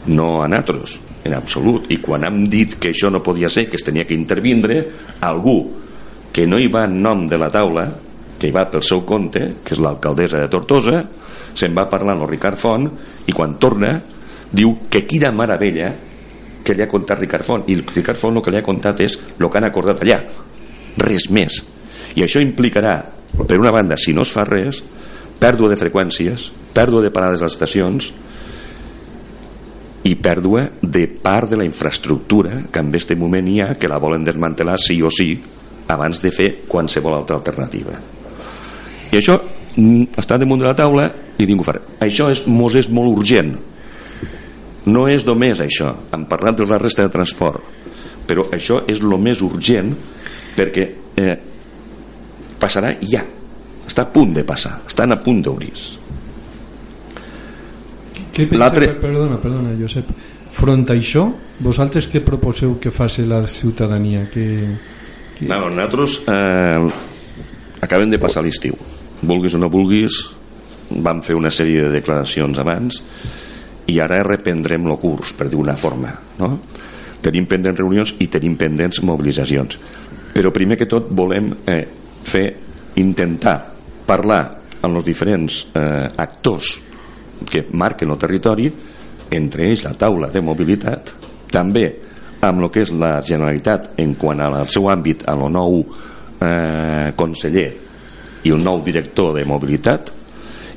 no a nosaltres en absolut. I quan hem dit que això no podia ser que es tenia que intervindre algú que no hi va en nom de la taula que hi va pel seu compte que és l'alcaldessa de Tortosa se'n va parlar amb el Ricard Font i quan torna diu que quina meravella que li ha contat Ricard Font. I Ricard Font el que li ha contat és el que han acordat allà. Res més. I això implicarà per una banda si no es fa res pèrdua de freqüències pèrdua de parades a les estacions i pèrdua de part de la infraestructura que en aquest moment hi ha que la volen desmantelar sí o sí abans de fer qualsevol altra alternativa. I això mm, està damunt de la taula i ningú farà. Això és, mos és molt urgent. No és només això hem parlat de la resta de transport però això és el més urgent perquè eh, passarà ja. Està a punt de passar estan a punt d'obrir què pensa, perdona, perdona Josep. Front a això vosaltres què proposeu que faci la ciutadania? Que, que... No, nosaltres eh, acabem de passar l'estiu. Vulguis o no vulguis vam fer una sèrie de declaracions abans i ara reprendrem el curs per dir una forma no? tenim pendents reunions i tenim pendents mobilitzacions. Però primer que tot volem eh, fer intentar parlar amb els diferents eh, actors que marquen el territori entre ells la taula de mobilitat també amb el que és la Generalitat en quant al seu àmbit a lo nou eh, conseller i el nou director de mobilitat.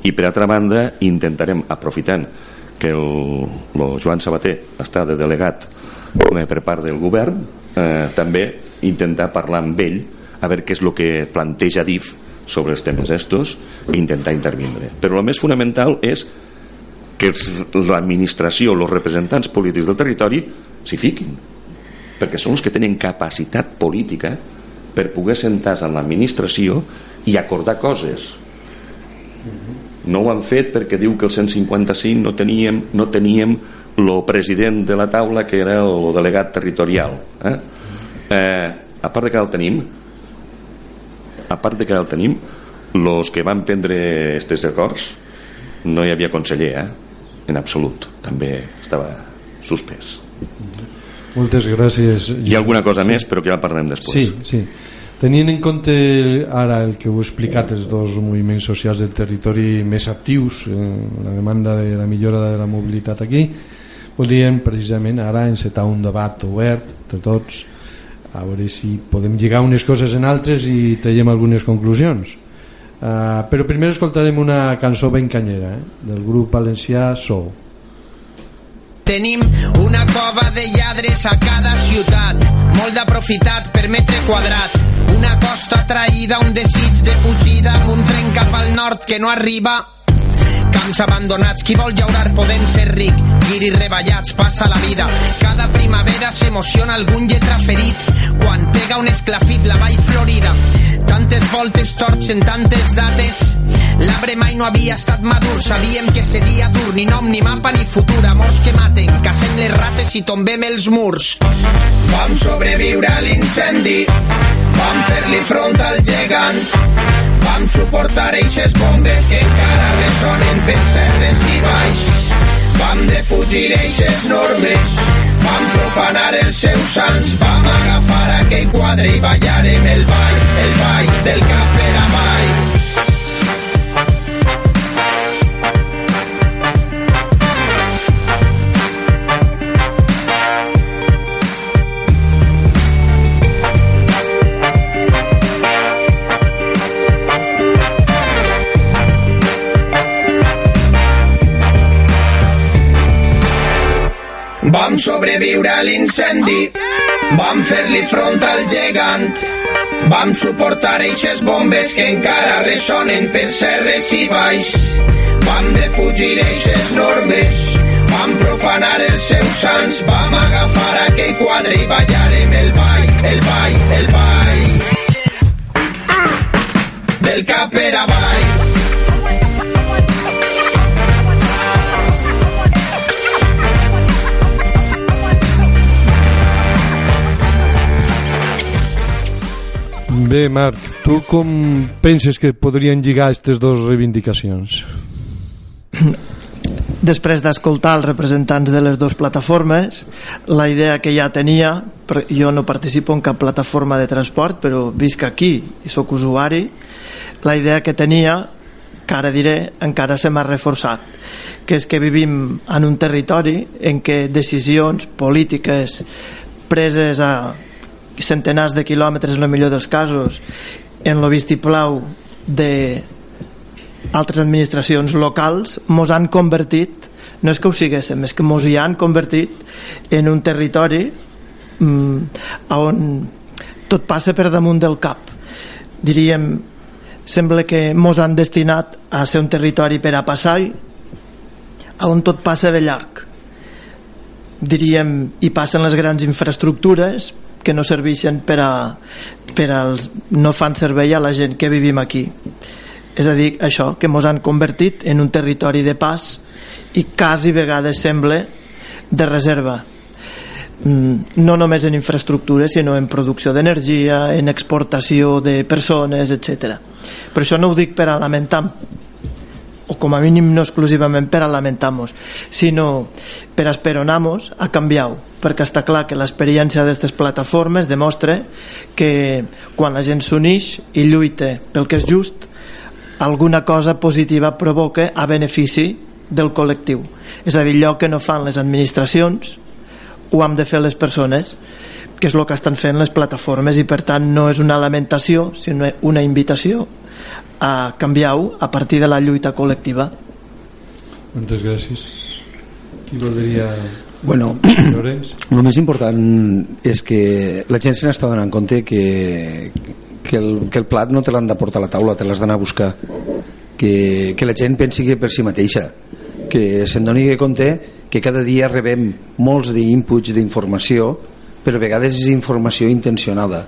I per altra banda intentarem aprofitant que el, el Joan Sabater està de delegat eh, per part del govern eh, també intentar parlar amb ell a veure què és el que planteja DIF sobre els temes estos i intentar intervindre. Però el més fonamental és que l'administració, els representants polítics del territori s'hi fiquin perquè són els que tenen capacitat política per poder sentar-se en l'administració i acordar coses no ho han fet perquè diu que el 155 no teníem, no teníem el president de la taula que era el delegat territorial eh? Eh, a part de que el tenim a part de que el tenim els que van prendre aquests acords no hi havia conseller eh? En absolut. També estava suspès. Moltes gràcies hi ha alguna cosa més però que ja parlem després. Sí, sí. Tenint en compte ara el que heu explicat els dos moviments socials del territori més actius, eh, la demanda de la millora de la mobilitat aquí, voldríem precisament ara encetar un debat obert de tots a veure si podem lligar unes coses en altres i traiem algunes conclusions. Uh, però primer escoltarem una cançó ben canyera eh, del grup valencià Sou. Tenim una cova de lladres a cada ciutat, molt d'aprofitat per metre quadrat. Una costa traïda, un desig de fugida, amb un tren cap al nord que no arriba. Camps abandonats, qui vol llaurar podent ser ric, guiris reballats, passa la vida. Cada primavera s'emociona algun lletra ferit, quan pega un esclafit la vall florida. Tantes voltes torxen tantes dates, L'arbre mai no havia estat madur, sabíem que seria dur, ni nom, ni mapa, ni futur, amors que maten, cacem les rates i tombem els murs. Vam sobreviure a l'incendi, vam fer-li front al gegant, vam suportar eixes bombes que encara ressonen per serres i baix. Vam defugir eixes normes, vam profanar els seus sants, vam agafar aquell quadre i ballarem el ball, el ball del cap per avall. Vam sobreviure a l'incendi, vam fer-li front al gegant, vam suportar eixes bombes que encara ressonen per serres i baix, vam defugir eixes normes, vam profanar els seus sants, vam agafar aquell quadre i ballarem el ball, el ball, el ball. Del cap per avall. Bé, Marc, tu com penses que podrien lligar aquestes dues reivindicacions? Després d'escoltar els representants de les dues plataformes, la idea que ja tenia, jo no participo en cap plataforma de transport, però visc aquí i sóc usuari, la idea que tenia, que ara diré, encara se m'ha reforçat, que és que vivim en un territori en què decisions polítiques preses a centenars de quilòmetres en el millor dels casos. En el vistiplau de altres administracions locals mos han convertit no és que ho siguéssim, és que mos hi han convertit en un territori mm, on tot passa per damunt del cap. Diríem sembla que mos han destinat a ser un territori per a passar on tot passa de llarg. Diríem hi passen les grans infraestructures que no serveixen per a, per als, no fan servei a la gent que vivim aquí. És a dir, això, que ens han convertit en un territori de pas i quasi vegades sembla de reserva. Mm, no només en infraestructures sinó en producció d'energia en exportació de persones, etc. Per això no ho dic per a lamentar o com a mínim no exclusivament per a lamentar-nos, sinó per a esperonar-nos a canviar perquè està clar que l'experiència d'aquestes plataformes demostra que quan la gent s'uneix i lluita pel que és just, alguna cosa positiva provoca a benefici del col·lectiu. És a dir, allò que no fan les administracions ho hem de fer les persones que és el que estan fent les plataformes i per tant no és una lamentació sinó una invitació a canviar-ho a partir de la lluita col·lectiva. Moltes gràcies. Qui voldria... Bueno, el més important és que la gent se n'està donant compte que, que, el, que el plat no te l'han de portar a la taula, te l'has d'anar a buscar. Que, que la gent pensi que per si mateixa, que se'n doni compte que cada dia rebem molts d'inputs d'informació, però a vegades és informació intencionada,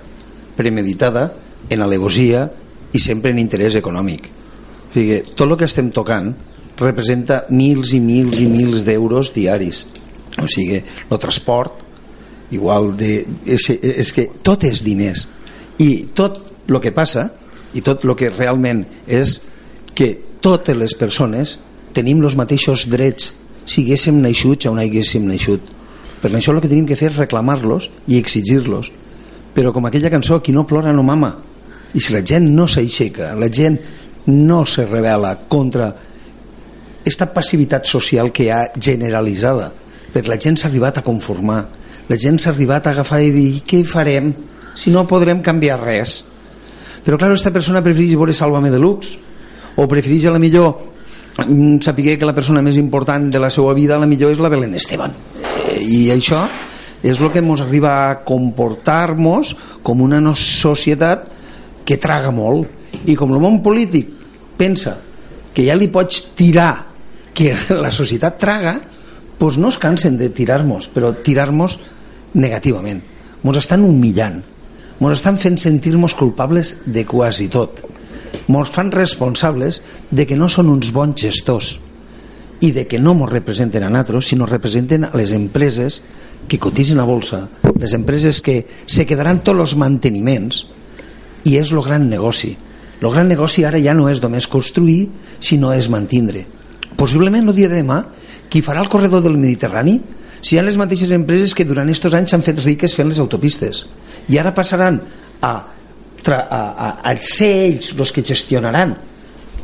premeditada, en alegosia i sempre en interès econòmic. O sigui, tot el que estem tocant representa mils i mils i mils d'euros diaris o sigui, el transport igual de, és, és que tot és diners. I tot el que passa i tot el que realment és que totes les persones tenim els mateixos drets. Siguéssim naixuts o no haguéssim naixut. Per això el que tenim que fer és reclamar-los i exigir-los. Però com aquella cançó qui no plora no mama i si la gent no s'aixeca la gent no se revela contra aquesta passivitat social que hi ha generalitzada perquè la gent s'ha arribat a conformar. La gent s'ha arribat a agafar i dir què farem si no podrem canviar res? Però clar, aquesta persona prefereix veure Sálvame Deluxe. O prefereix a la millor mm, saber que la persona més important de la seva vida a la millor és la Belén Esteban. Eh, i això és el que ens arriba a comportar-nos com una societat que traga molt. I com el món polític pensa que ja li pots tirar que la societat traga doncs no es cansen de tirar-nos però tirar-nos negativament. Ens estan humillant. Ens estan fent sentir-nos culpables de quasi tot. Ens fan responsables de que no són uns bons gestors i de que no ens representen a nosaltres sinó representen a les empreses que cotitzen a bolsa les empreses que se quedaran tots els manteniments i és el gran negoci. El gran negoci ara ja no és només construir sinó és mantindre. Possiblement el dia de demà qui farà el corredor del Mediterrani? Si hi ha les mateixes empreses que durant aquests anys s'han fet riques fent les autopistes. I ara passaran a, a, a, a ser ells els que gestionaran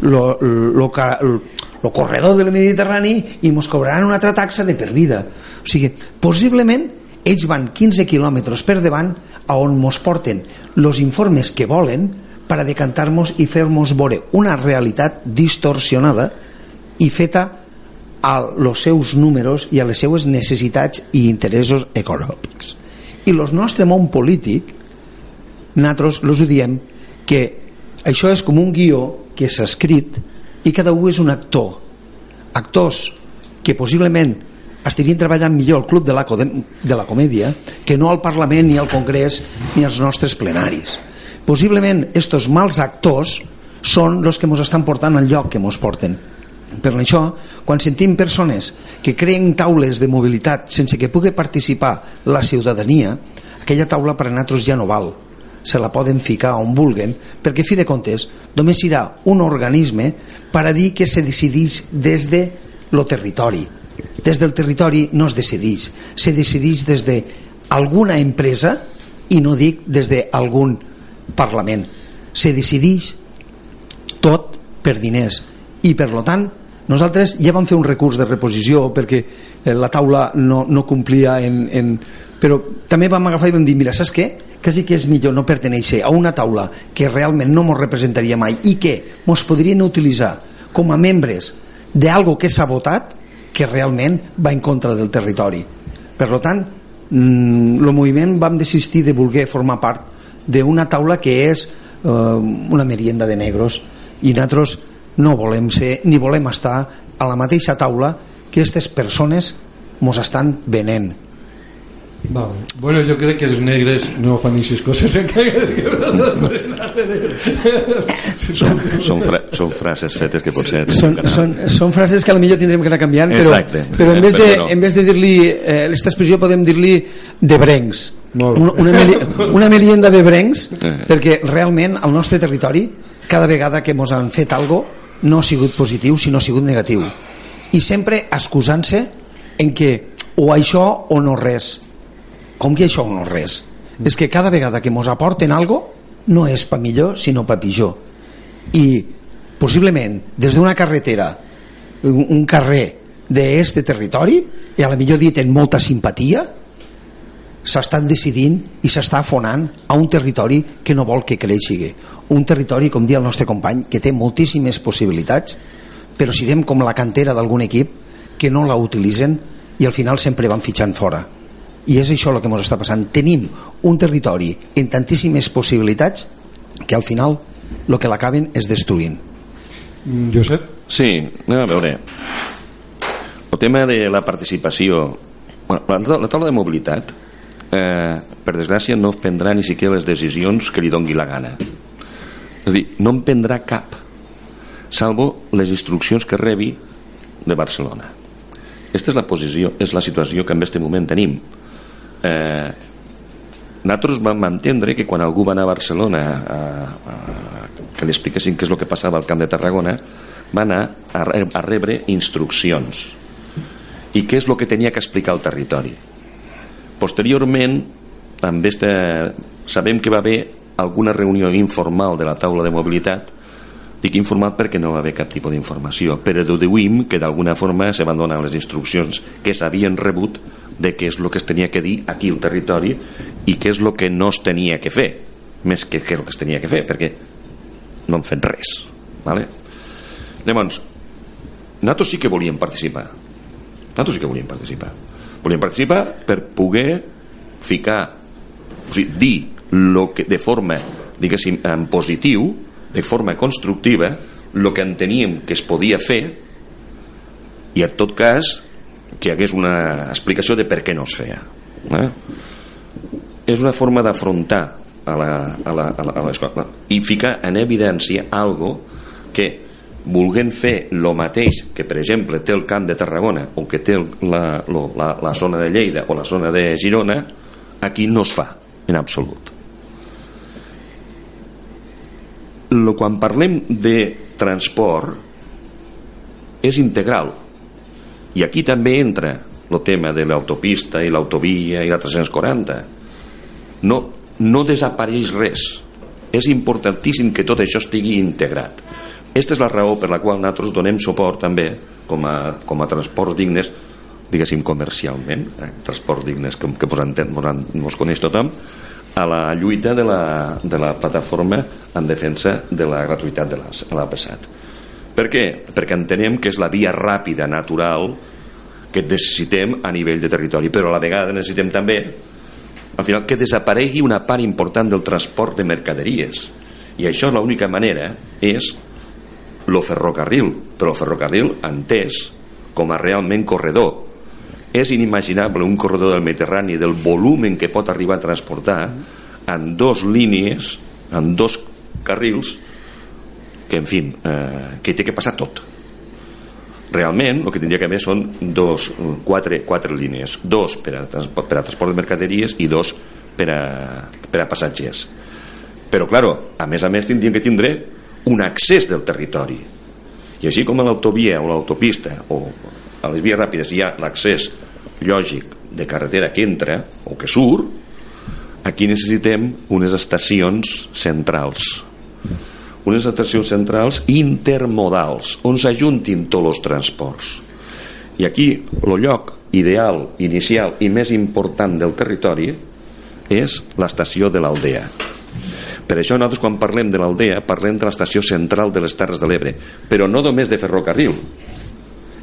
el corredor del Mediterrani i ens cobraran una altra taxa de per vida. O sigui, possiblement ells van 15 quilòmetres per davant a on ens porten els informes que volen per a decantar-nos i fer-nos veure una realitat distorsionada i feta a els seus números i a les seues necessitats i interessos econòmics. I el nostre món polític, nosaltres els ho diem que això és com un guió que s'ha escrit i cada un és un actor. Actors que possiblement estarien treballant millor al Club de la, de la Comèdia que no al Parlament ni al Congrés ni als nostres plenaris. Possiblement estos mals actors són els que ens estan portant al lloc que ens porten. Per això, quan sentim persones que creen taules de mobilitat sense que pugui participar la ciutadania, aquella taula per a nosaltres ja no val. Se la poden ficar on vulguen, perquè, fi de comptes, només serà un organisme per a dir que se decidís des de lo territori, des del territori no es decideix. Se decideix des d'alguna empresa i no dic des d'algun parlament. Se decideix tot per diners. I per lo tant nosaltres ja vam fer un recurs de reposició perquè eh, la taula no, no complia en, en... però també vam agafar i vam dir mira saps què? quasi que és millor no perteneixer a una taula que realment no ens representaria mai i que ens podrien utilitzar com a membres d'algo que s'ha votat que realment va en contra del territori. Per tant, el mm, moviment vam desistir de voler formar part d'una taula que és eh, una merienda de negros i nosaltres no volem ser ni volem estar a la mateixa taula que aquestes persones mos estan venent Vale. Bueno, jo crec que els negres no fan aquestes coses són, són, fra són frases fetes que potser són, són, són frases que potser tindrem que anar canviant però, Exacte. però en vez de, en vez de dir-li eh, aquesta expressió podem dir-li de brencs una, una, meli, una melienda de brencs Eh. perquè realment al nostre territori cada vegada que ens han fet algo no ha sigut positiu sinó ha sigut negatiu. I sempre excusant-se en que o això o no res. Com que això o no res? És que cada vegada que ens aporten algo no és pa millor sinó pa pitjor. I possiblement des d'una carretera un, carrer d'este territori i a la millor dit en molta simpatia s'estan decidint i s'està afonant a un territori que no vol que creixi un territori, com dia el nostre company que té moltíssimes possibilitats però siguem com la cantera d'algun equip que no la utilitzen i al final sempre van fitxant fora. I és això el que ens està passant. Tenim un territori amb tantíssimes possibilitats que al final el que l'acaben és destruint. Josep? Sí, anem a veure. El tema de la participació. Bueno, la, la taula de mobilitat eh, per desgràcia no prendrà ni siquiera les decisions que li dongui la gana. És dir, no en prendrà cap salvo les instruccions que rebi de Barcelona. Aquesta és la posició, és la situació que en aquest moment tenim. Eh, nosaltres vam entendre que quan algú va anar a Barcelona a, a, que li expliquessin què és el que passava al camp de Tarragona va anar a, a rebre instruccions. I què és el que tenia que explicar al territori posteriorment també este, sabem que va haver alguna reunió informal de la taula de mobilitat. Dic informal perquè no va haver cap tipus d'informació però deduïm que d'alguna forma se van donar les instruccions que s'havien rebut de què és el que es tenia que dir aquí al territori i què és el que no es tenia que fer més que què és el que es tenia que fer perquè no han fet res vale? llavors nosaltres sí que volíem participar. Nosaltres sí que volíem participar volíem participar per poder ficar o sigui, dir lo que de forma diguéssim en positiu de forma constructiva el que enteníem que es podia fer i en tot cas que hi hagués una explicació de per què no es feia eh? és una forma d'afrontar a la, a la, a la, l'escola i ficar en evidència algo que volguent fer el mateix que per exemple té el camp de Tarragona o que té la, lo, la, la zona de Lleida o la zona de Girona aquí no es fa en absolut. Lo, quan parlem de transport és integral. I aquí també entra el tema de l'autopista i l'autovia i la 340 no, no desapareix res. És importantíssim que tot això estigui integrat aquesta és la raó per la qual nosaltres donem suport també com a, com a transports dignes diguéssim comercialment eh? transports dignes que, que mos, entén, mos, mos coneix tothom a la lluita de la, de la plataforma en defensa de la gratuïtat de l'AP7 per què? perquè entenem que és la via ràpida, natural que necessitem a nivell de territori però a la vegada necessitem també al final que desaparegui una part important del transport de mercaderies i això l'única manera és el ferrocarril però el ferrocarril entès com a realment corredor. És inimaginable un corredor del Mediterrani del volumen que pot arribar a transportar en dos línies en dos carrils que en fi eh, que té que passar tot. Realment el que tindria que haver són dos, quatre, quatre línies. Dos per a, per a transport de mercaderies i dos per a, per a passatgers. Però claro, a més a més tindríem que tindre un accés del territori. I així com a l'autovia o l'autopista o a les vies ràpides hi ha l'accés lògic de carretera que entra o que surt aquí necessitem unes estacions centrals. Unes estacions centrals intermodals on s'ajuntin tots els transports. I aquí el lloc ideal, inicial i més important del territori és l'estació de l'Aldea per això nosaltres quan parlem de l'Aldea parlem de l'estació central de les Terres de l'Ebre però no només de ferrocarril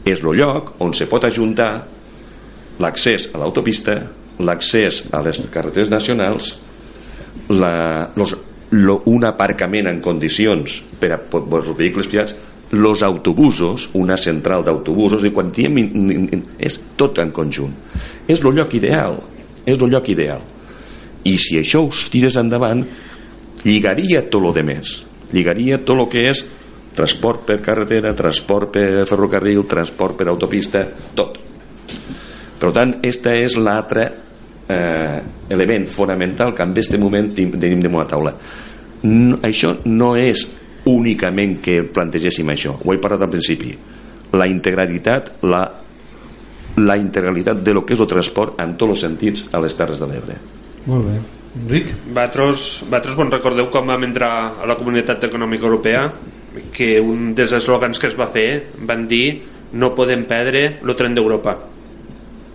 és el lloc on se pot ajuntar l'accés a l'autopista l'accés a les carreteres nacionals la, los, lo, un aparcament en condicions per a per als vehicles privats los autobusos, una central d'autobusos, i quan diem és tot en conjunt. És el lloc ideal, és el lloc ideal. I si això us tires endavant, lligaria tot lo de més. Lligaria tot el que és transport per carretera, transport per ferrocarril, transport per autopista, tot. Per tant, este és l'altre eh, element fonamental que en aquest moment tenim damunt la taula. No, això no és únicament que plantegéssim això ho he parlat al principi la integralitat la, la integralitat de lo que és el transport en tots els sentits a les Terres de l'Ebre molt bé Enric? Vosaltres, vosaltres bon recordeu com vam entrar a la Comunitat Econòmica Europea que un dels eslògans que es va fer van dir no podem perdre el tren d'Europa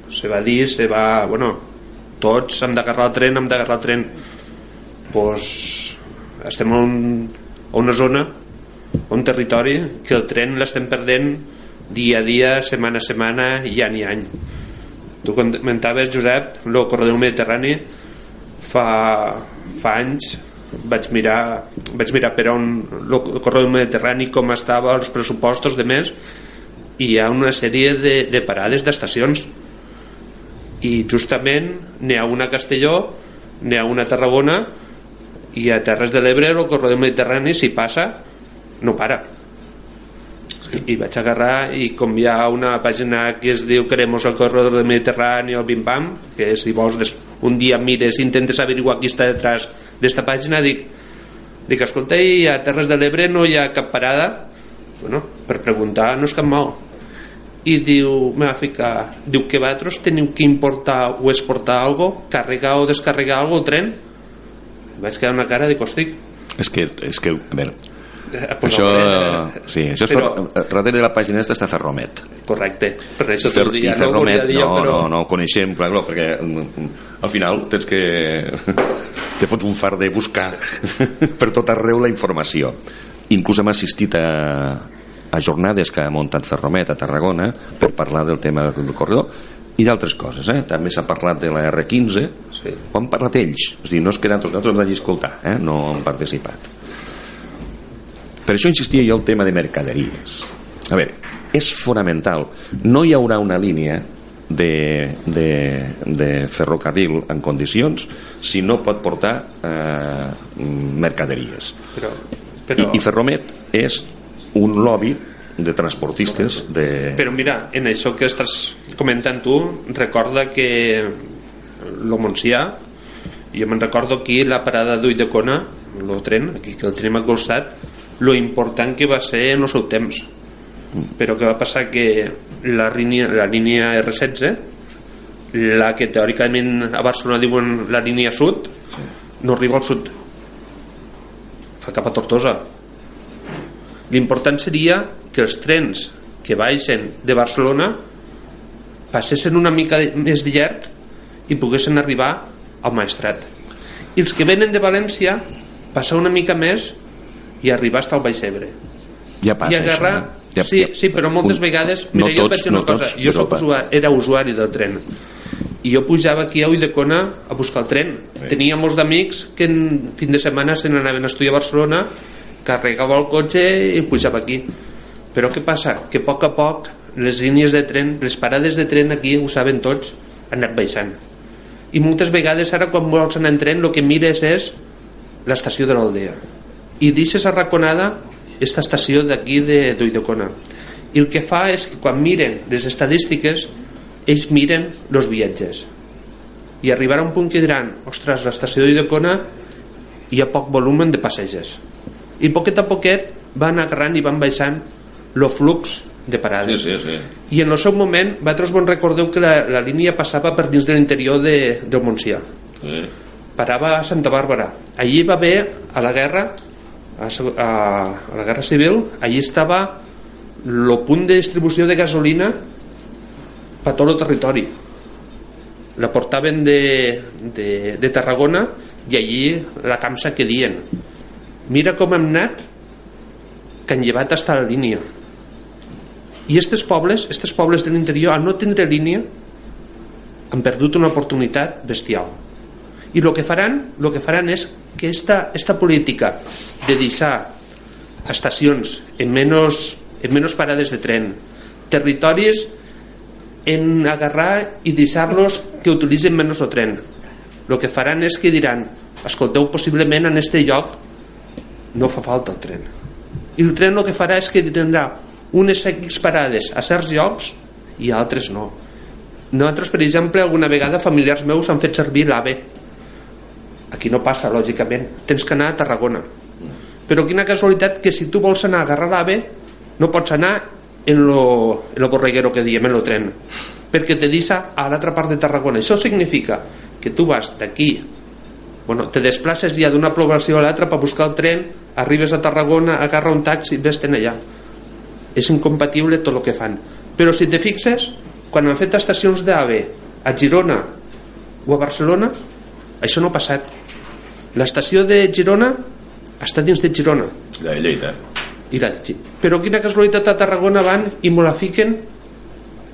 se va dir, se va, bueno tots hem d'agarrar el tren, hem d'agarrar el tren. Pues, estem en un, una zona un territori que el tren l'estem perdent dia a dia, setmana a setmana i any i any. Tu comentaves Josep el corredor mediterrani fa, fa anys vaig mirar, vaig mirar per on el corredor mediterrani com estava els pressupostos de més i hi ha una sèrie de, de parades d'estacions. I justament n'hi ha una a Castelló n'hi ha una a Tarragona i a Terres de l'Ebre el corredor mediterrani si passa no para. I, i vaig agarrar i com hi ha una pàgina que es diu Queremos el corredor del Mediterrani o Bim Bam que si vols des, un dia mires intentes averiguar qui està detrás d'esta pàgina dic, dic escolta i a Terres de l'Ebre no hi ha cap parada? Bueno, per preguntar no és cap mal. I diu, me va ficar diu que vosaltres teniu que importar o exportar algo, carregar o descarregar algo tren? Vaig quedar una cara de còstic és que, és que a veure això, no, sí, això però, és darrere de la pàgina esta està Ferromet correcte, per això Fer, dia i Ferromet no, no, però... no, no ho coneixem clar, perquè mm, al final tens que te fots un far de buscar per tot arreu la informació inclús hem assistit a, a jornades que ha muntat Ferromet a Tarragona per parlar del tema del corredor i d'altres coses, eh? també s'ha parlat de la R15 sí. ho han parlat ells és dir, no és que nosaltres, nosaltres hem d'allà escoltar eh? no han participat per això insistia jo el tema de mercaderies. A veure, és fonamental. No hi haurà una línia de, de, de ferrocarril en condicions si no pot portar eh, mercaderies. Però, però... I, i Ferromet és un lobby de transportistes de... però mira, en això que estàs comentant tu recorda que lo Montsià jo me'n recordo aquí la parada d'Ull de Cona el tren, aquí que el tenim al costat lo important que va ser en el seu temps. Però que va passar? Que la línia, la línia R16 la que teòricament a Barcelona diuen la línia sud no arriba al sud. Fa cap a Tortosa. L'important seria que els trens que baixen de Barcelona passessin una mica més de llarg i poguessin arribar al Maestrat. I els que venen de València passar una mica més i arribar fins al Baixebre ja passa i agarrar, això, ja, sí, sí, però moltes vegades mira, no jo tots, vaig dir una no cosa tots, jo soc Europa. usuari, era usuari del tren i jo pujava aquí a Ulldecona a buscar el tren Sí. tenia molts d'amics que en fin de setmana se n'anaven a estudiar a Barcelona carregava el cotxe i pujava aquí però què passa? que a poc a poc les línies de tren, les parades de tren aquí ho saben tots, han anat baixant i moltes vegades ara quan vols anar en tren el que mires és l'estació de l'Aldea i deixes arraconada esta estació d'aquí de d'Uidecona i el que fa és que quan miren les estadístiques ells miren els viatges. I arribarà un punt que diran ostres, l'estació d'Uidecona hi ha poc volumen de passatgers i poquet a poquet van agarrant i van baixant el flux de parades. Sí, sí, sí. i en el seu moment vosaltres vos recordeu que la, la línia passava per dins de l'interior de, del Montsià. Sí. parava a Santa Bàrbara. Allí va haver a la guerra a, a, a la guerra civil allí estava el punt de distribució de gasolina per tot el territori. La portaven de, de, de Tarragona i allí la camsa que dien. Mira com hem anat que han llevat hasta la línia. I estes pobles, estes pobles de l'interior al no tindre línia han perdut una oportunitat bestial. I el que faran, lo que faran és que esta, esta política de deixar estacions en menys en menys parades de tren territoris en agarrar i deixar-los que utilitzen menys el tren. El que faran és que diran escolteu, possiblement en este lloc no fa falta el tren. I el tren el que farà és que tindrà unes X parades a certs llocs i altres no. Nosaltres per exemple alguna vegada familiars meus han fet servir l'AVE aquí no passa lògicament. Tens que anar a Tarragona. Però quina casualitat que si tu vols anar a agarrar l'AVE no pots anar en lo, en lo borreguero que diem, en lo tren. Perquè te deixa a l'altra part de Tarragona. Això significa que tu vas d'aquí bueno, te desplaces ja d'una població a l'altra per buscar el tren arribes a Tarragona, agarra un taxi i vés-te'n allà. És incompatible tot el que fan. Però si te fixes quan han fet estacions d'AVE a Girona o a Barcelona això no ha passat l'estació de Girona està dins de Girona la de Lleida i la de Lleida. però quina casualitat a Tarragona van i me la fiquen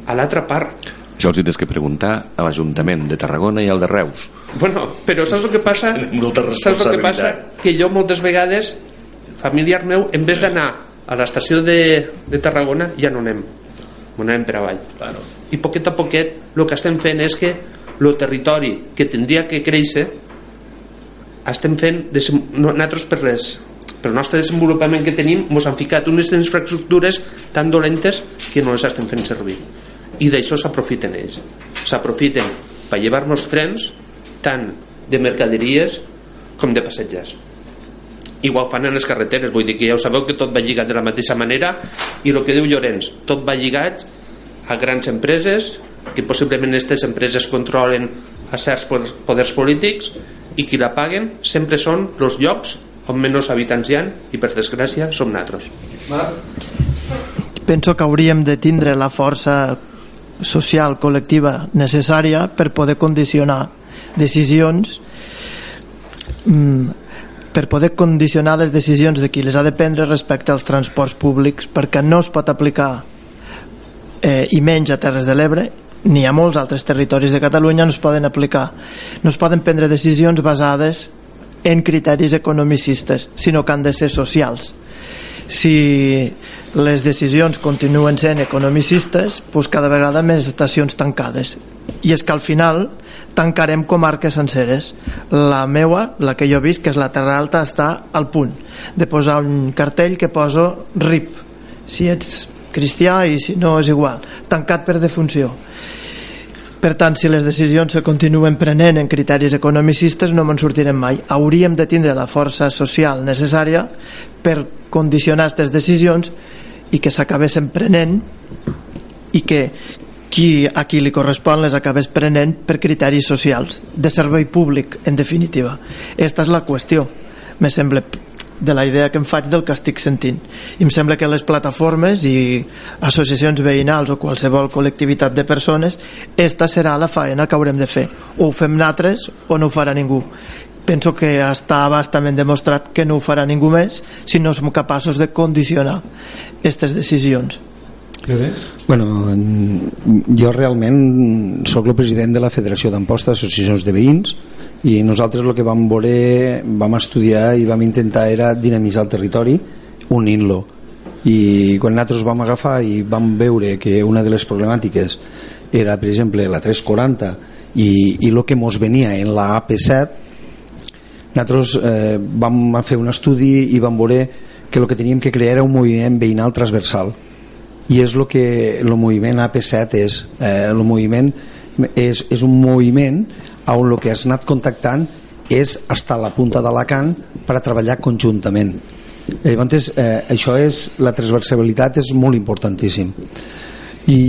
a l'altra part això els tens que preguntar a l'Ajuntament de Tarragona i al de Reus bueno, però saps el que passa? molta saps el que passa? que jo moltes vegades familiar meu, en vez d'anar a l'estació de, de Tarragona ja no anem no anem per avall claro. i poquet a poquet el que estem fent és que el territori que tindria que créixer estem fent no, nosaltres per les per el nostre desenvolupament que tenim ens han ficat unes infraestructures tan dolentes que no les estem fent servir. I d'això s'aprofiten ells. S'aprofiten per llevar-nos trens tant de mercaderies com de passatgers igual fan en les carreteres vull dir que ja ho sabeu que tot va lligat de la mateixa manera i el que diu Llorenç tot va lligat a grans empreses que possiblement aquestes empreses controlen a certs poders polítics i qui la paguen sempre són els llocs on menys habitants hi ha i per desgràcia som natros penso que hauríem de tindre la força social col·lectiva necessària per poder condicionar decisions mm, per poder condicionar les decisions de qui les ha de prendre respecte als transports públics perquè no es pot aplicar eh, i menys a Terres de l'Ebre ni a molts altres territoris de Catalunya no es poden aplicar. No es poden prendre decisions basades en criteris economicistes sinó que han de ser socials. Si les decisions continuen sent economicistes doncs cada vegada més estacions tancades. I és que al final tancarem comarques senceres. La meua, la que jo he vist que és la Terra Alta està al punt de posar un cartell que poso RIP. Si ets cristià i si no és igual tancat per defunció per tant, si les decisions se continuen prenent en criteris economicistes no me'n sortirem mai. Hauríem de tindre la força social necessària per condicionar aquestes decisions i que s'acabessin prenent i que qui, a qui li correspon les acabés prenent per criteris socials, de servei públic, en definitiva. Aquesta és la qüestió, me sembla de la idea que em faig del que estic sentint. I em sembla que les plataformes i associacions veïnals o qualsevol col·lectivitat de persones, esta serà la faena que haurem de fer. O ho fem nosaltres o no ho farà ningú. Penso que està bastament demostrat que no ho farà ningú més si no som capaços de condicionar aquestes decisions. Bueno, jo realment sóc el president de la Federació d'Amposta d'Associacions de Veïns i nosaltres el que vam voler, vam estudiar i vam intentar era dinamitzar el territori unint-lo. I quan nosaltres vam agafar i vam veure que una de les problemàtiques era per exemple la 340 i, i el que mos venia en la AP7 nosaltres eh, vam fer un estudi i vam veure que el que teníem que crear era un moviment veïnal transversal. I és el que el moviment AP7 és eh, el moviment és, és un moviment on el que has anat contactant és estar a la punta d'Alacant per a treballar conjuntament. Llavors eh, això és la transversalitat és molt importantíssim. I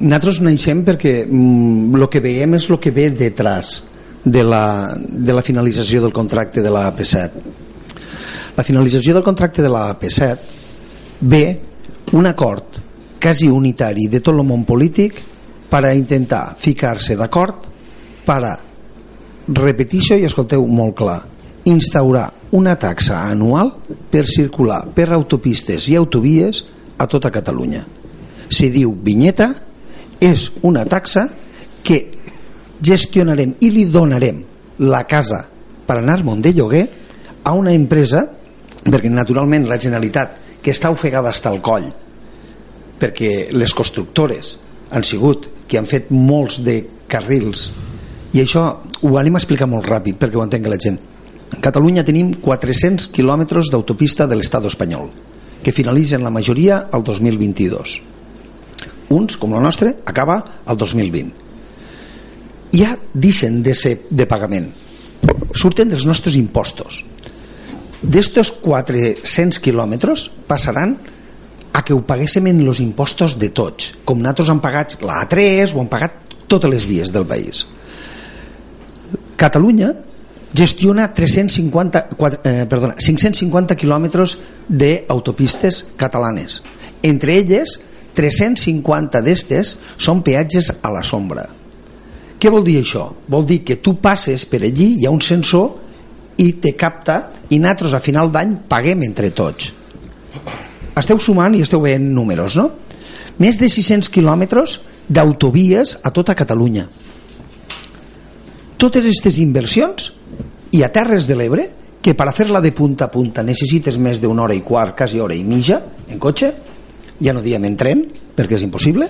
nosaltres naixem perquè mm, el que veiem és el que ve detrás de la, de la finalització del contracte de la AP7 la finalització del contracte de la AP7 ve un acord quasi unitari de tot el món polític per a intentar ficar-se d'acord per a repetir això i escolteu molt clar. Instaurar una taxa anual per circular per autopistes i autovies a tota Catalunya. Si diu vinyeta és una taxa que gestionarem i li donarem la casa per anar-me'n de lloguer a una empresa perquè naturalment la Generalitat que està ofegada fins al coll perquè les constructores han sigut que han fet molts de carrils i això ho anem a explicar molt ràpid perquè ho entengui la gent. A Catalunya tenim 400 quilòmetres d'autopista de l'estat espanyol que finalitzen la majoria al 2022 uns, com la nostra, acaba al 2020 ja deixen de ser de pagament. Surten dels nostres impostos. D'estos 400 quilòmetres passaran a que ho paguéssim en els impostos de tots com nosaltres han pagat la A3 o han pagat totes les vies del país Catalunya gestiona 350, eh, perdona, 550 quilòmetres d'autopistes catalanes entre elles 350 d'estes són peatges a la sombra què vol dir això? Vol dir que tu passes per allí, hi ha un sensor i te capta i nosaltres a final d'any paguem entre tots. Esteu sumant i esteu veient números, no? Més de 600 quilòmetres d'autovies a tota Catalunya. Totes aquestes inversions i a Terres de l'Ebre, que per a fer-la de punta a punta necessites més d'una hora i quart, quasi hora i mitja, en cotxe, ja no diem en tren, perquè és impossible,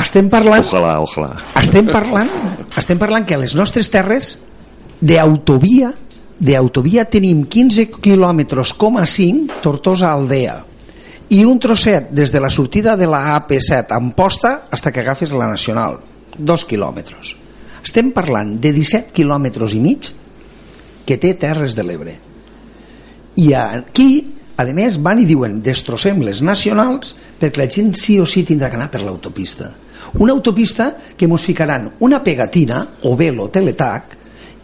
estem parlant ojalà, ojalà. estem parlant estem parlant que a les nostres terres d'autovia d'autovia tenim 15 quilòmetres com a 5 Tortosa Aldea i un trosset des de la sortida de la AP7 Amposta hasta que agafes la Nacional 2 quilòmetres. Estem parlant de 17 quilòmetres i mig que té Terres de l'Ebre. I aquí a més van i diuen destrossem les nacionals perquè la gent sí o sí tindrà que anar per l'autopista. Una autopista que ens ficaran una pegatina o velo teletac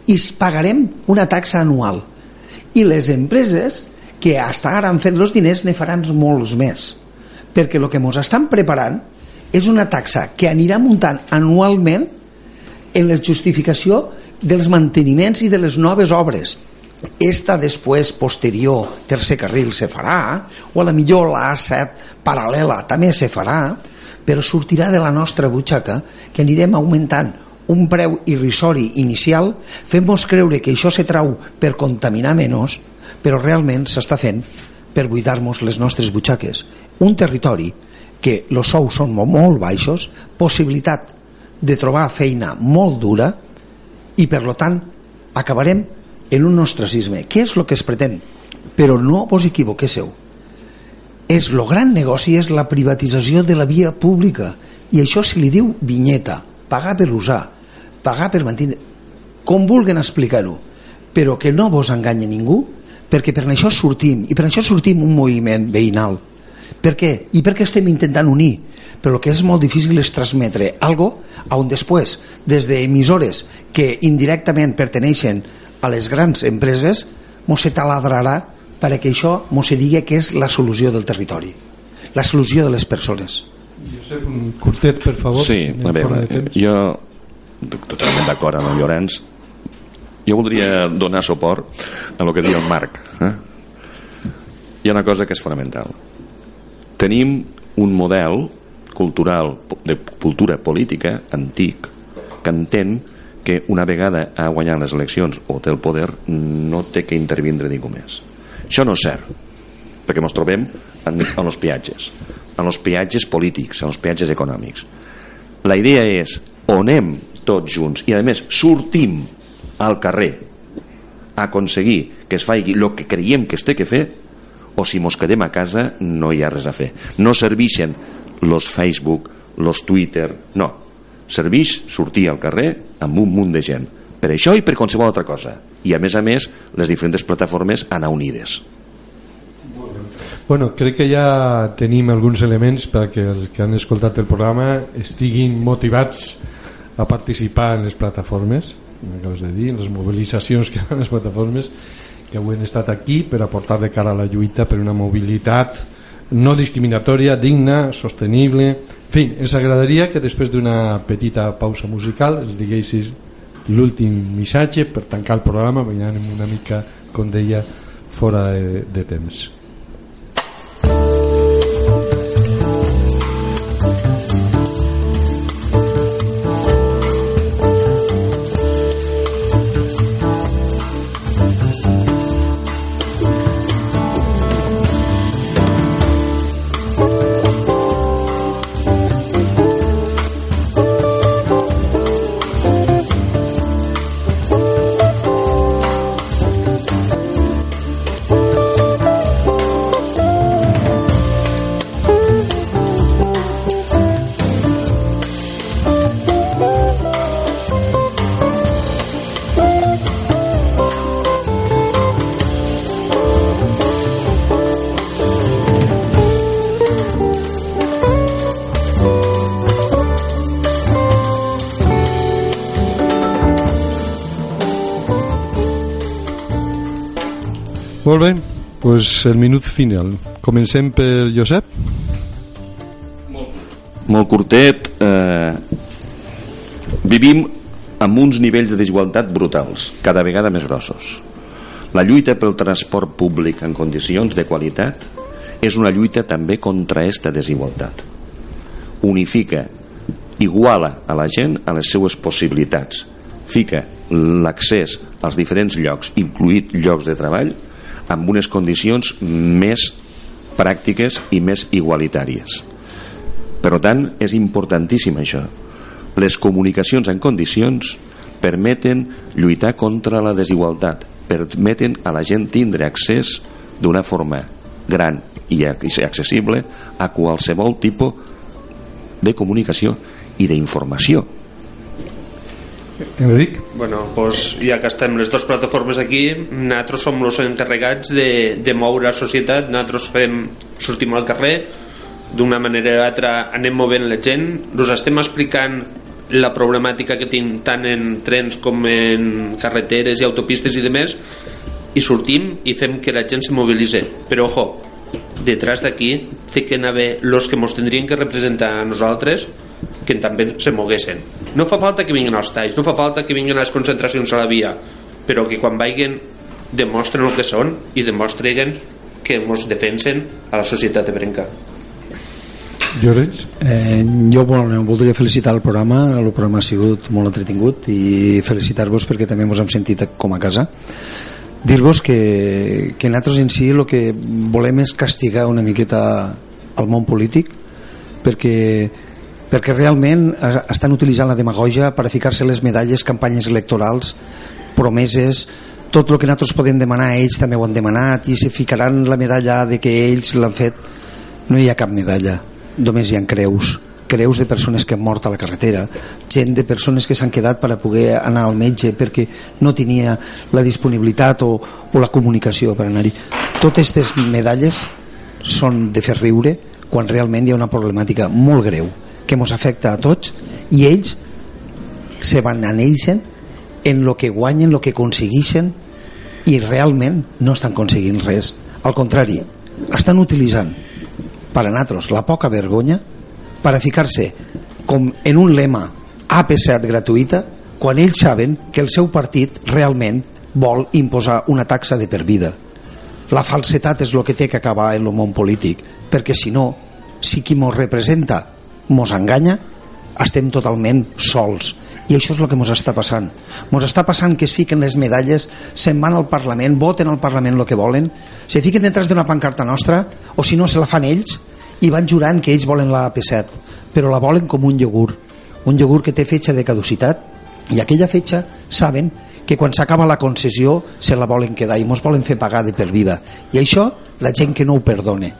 i pagarem una taxa anual. I les empreses que hasta ara han fet els diners ne faran molts més perquè el que ens estan preparant és una taxa que anirà muntant anualment en la justificació dels manteniments i de les noves obres. Esta després posterior tercer carril se farà o a la millor la A7 paral·lela també se farà però sortirà de la nostra butxaca que anirem augmentant un preu irrisori inicial fent-nos creure que això se trau per contaminar menys però realment s'està fent per buidar-nos les nostres butxaques. Un territori que els sous són molt baixos possibilitat de trobar feina molt dura i per lo tant acabarem en un ostracisme. Què és el que es pretén? però no vos equivoquéssiu és el gran negoci és la privatització de la via pública. I això se li diu vinyeta. Pagar per usar, pagar per mantenir. Com vulguen explicar-ho? Però que no vos enganya ningú perquè per això sortim. I per això sortim un moviment veïnal per què? i per què estem intentant unir? Però el que és molt difícil és transmetre algo on després. Des d'emissores que indirectament perteneixen a les grans empreses mos se taladrarà perquè això mos se digui que és la solució del territori la solució de les persones. Josep, un curtet per favor sí, a veure, jo totalment d'acord amb el Llorenç. Jo voldria donar suport a el que diu el Marc eh? hi ha una cosa que és fonamental tenim un model cultural de cultura política antic que entén que una vegada ha guanyat les eleccions o té el poder no té que intervindre ningú més això no és cert, perquè ens trobem en, en els peatges, en els peatges polítics, en els peatges econòmics. La idea és, on anem tots junts i a més sortim al carrer a aconseguir que es faci el que creiem que es té que fer o si mos quedem a casa no hi ha res a fer. No serveixen los Facebook, los Twitter, no. Serveix sortir al carrer amb un munt de gent. Per això i per qualsevol altra cosa i a més a més les diferents plataformes anar unides Bueno, crec que ja tenim alguns elements perquè els que han escoltat el programa estiguin motivats a participar en les plataformes acabes de dir, les mobilitzacions que fan les plataformes que avui han estat aquí per aportar de cara a la lluita per una mobilitat no discriminatòria, digna, sostenible. En fi, ens agradaria que després d'una petita pausa musical ens diguessis l'últim missatge per tancar el programa anem una mica, com deia fora de, de temps Molt bé, pues el minut final. Comencem per Josep. Molt curtet. Eh, vivim amb uns nivells de desigualtat brutals, cada vegada més grossos. La lluita pel transport públic en condicions de qualitat és una lluita també contra aquesta desigualtat. Unifica, iguala a la gent a les seues possibilitats, fica l'accés als diferents llocs, incluït llocs de treball, amb unes condicions més pràctiques i més igualitàries. Per tant, és importantíssim això. Les comunicacions en condicions permeten lluitar contra la desigualtat, permeten a la gent tindre accés d'una forma gran i accessible a qualsevol tipus de comunicació i d'informació. Enric? Bueno, pues, ja que estem les dues plataformes aquí, nosaltres som els encarregats de, de moure la societat, nosaltres fem, sortim al carrer, d'una manera o altra anem movent la gent, us estem explicant la problemàtica que tinc tant en trens com en carreteres i autopistes i demés i sortim i fem que la gent se mobilitze. Però ojo, detrás d'aquí té que haver los que ens tindrien que representar a nosaltres que també se moguessin no fa falta que vinguin els talls no fa falta que vinguin les concentracions a la via però que quan vagin demostren el que són i demostren que ens defensen a la societat ebrenca Llorenç? Eh, jo bueno, voldria felicitar el programa, el programa ha sigut molt entretingut i felicitar-vos perquè també ens hem sentit com a casa. Dir-vos que, que nosaltres en si el que volem és castigar una miqueta el món polític perquè, perquè realment estan utilitzant la demagogia per a ficar-se les medalles, campanyes electorals, promeses, tot el que nosaltres podem demanar ells també ho han demanat i se ficaran la medalla de que ells l'han fet. No hi ha cap medalla. Només hi ha creus. Creus de persones que han mort a la carretera gent de persones que s'han quedat per a poder anar al metge perquè no tenia la disponibilitat o, o la comunicació per anar-hi. Totes aquestes medalles són de fer riure quan realment hi ha una problemàtica molt greu que ens afecta a tots i ells se van aneixen en el que guanyen, el que aconsegueixen i realment no estan aconseguint res. Al contrari, estan utilitzant per a nosaltres la poca vergonya per a ficar-se com en un lema AP7 gratuïta quan ells saben que el seu partit realment vol imposar una taxa de per vida. La falsetat és el que té que acabar en el món polític perquè si no, si qui mos representa mos enganya estem totalment sols. I això és el que ens està passant. Ens està passant que es fiquen les medalles se'n van al Parlament, voten al Parlament el que volen se fiquen detrás d'una pancarta nostra o si no se la fan ells i van jurant que ells volen la AP7 però la volen com un iogurt. Un iogurt que té fetge de caducitat i aquella fetge saben que quan s'acaba la concessió se la volen quedar i mos volen fer pagar de per vida. I això la gent que no ho perdone.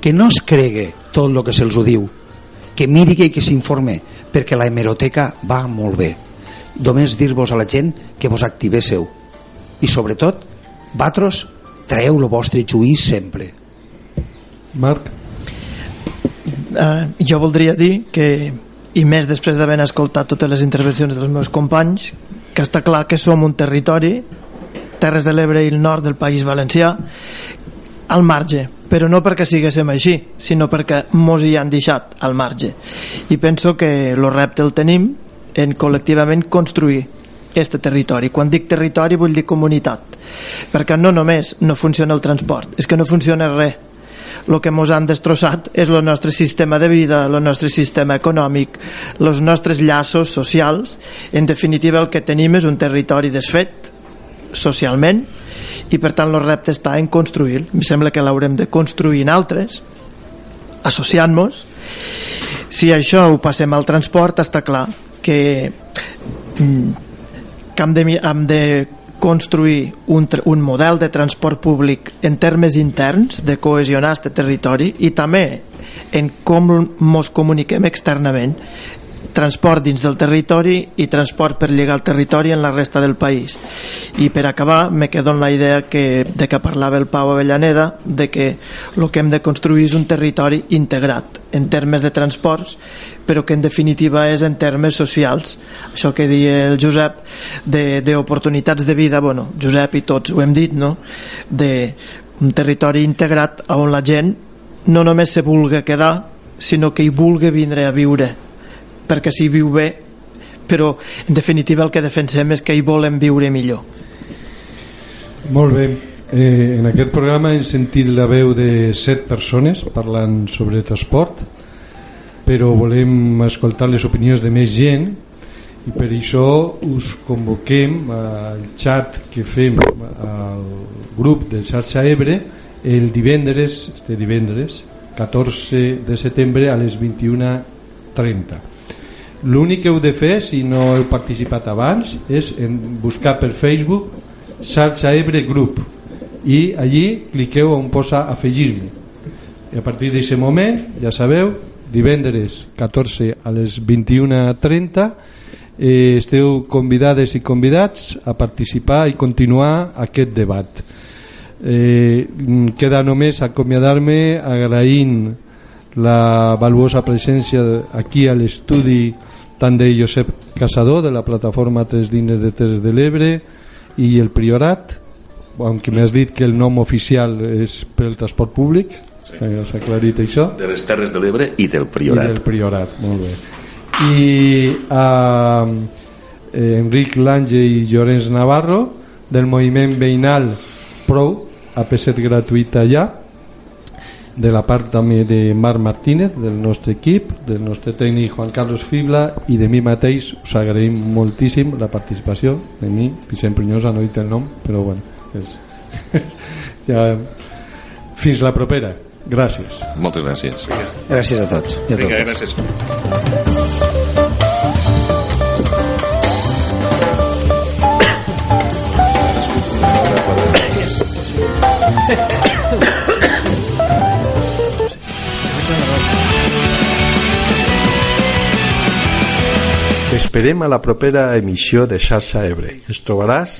Que no es cregue tot el que se'ls ho diu que miri i que s'informe perquè la hemeroteca va molt bé. Només dir-vos a la gent que vos activéssiu i sobretot vatros traeu el vostre juís sempre. Marc? Uh, jo voldria dir que i més després d'haver escoltat totes les intervencions dels meus companys que està clar que som un territori Terres de l'Ebre i el nord del País Valencià al marge però no perquè siguéssim així sinó perquè mos hi han deixat al marge i penso que el repte el tenim en col·lectivament construir este territori. Quan dic territori vull dir comunitat, perquè no només no funciona el transport, és que no funciona res. El que ens han destrossat és el nostre sistema de vida, el nostre sistema econòmic, els nostres llaços socials. En definitiva, el que tenim és un territori desfet socialment i per tant el repte està en construir em sembla que l'haurem de construir en altres associant-nos. Si això ho passem al transport està clar que, mm, que hem, de, hem de construir un, un model de transport públic en termes interns de cohesionar aquest territori i també en com ens comuniquem externament transport dins del territori i transport per lligar el territori en la resta del país. I per acabar me quedo en la idea que, de que parlava el Pau Avellaneda de que el que hem de construir és un territori integrat en termes de transports però que en definitiva és en termes socials. Això que deia el Josep d'oportunitats de, de vida bueno, Josep i tots ho hem dit no? de un territori integrat on la gent no només se vulgui quedar sinó que hi vulgui vindre a viure perquè s'hi viu bé però en definitiva el que defensem és que hi volem viure millor. Molt bé. Eh, en aquest programa hem sentit la veu de set persones parlant sobre transport però volem escoltar les opinions de més gent i per això us convoquem al xat que fem al grup de xarxa Ebre el divendres, este divendres 14 de setembre a les 21.30 l'únic que heu de fer si no heu participat abans és en buscar per Facebook xarxa Ebre Group i allí cliqueu on posa afegir-me. I a partir d'aquest moment ja sabeu divendres 14 a les 21.30 eh, esteu convidades i convidats a participar i continuar aquest debat. Eh, queda només acomiadar-me agraint la valuosa presència aquí a l'estudi tant de Josep Casador de la plataforma Tres Dines de Terres de l'Ebre i el Priorat aunque m'has dit que el nom oficial és per el transport públic sí. s'ha aclarit això. De les Terres de l'Ebre i del Priorat. I del Priorat, molt bé. I a eh, Enric Lange i Llorenç Navarro del moviment veïnal PRO a P7 gratuïta ja de la part també de Marc Martínez del nostre equip, del nostre tècnic Juan Carlos Fibla i de mi mateix us agraïm moltíssim la participació de mi, Vicent Prinyosa no he dit el nom però bueno és... ja... fins la propera. Gràcies. Moltes gràcies. Gràcies a tots i a Vinga, gràcies T'esperem a la propera emissió de Xarxa Ebre. Ens trobaràs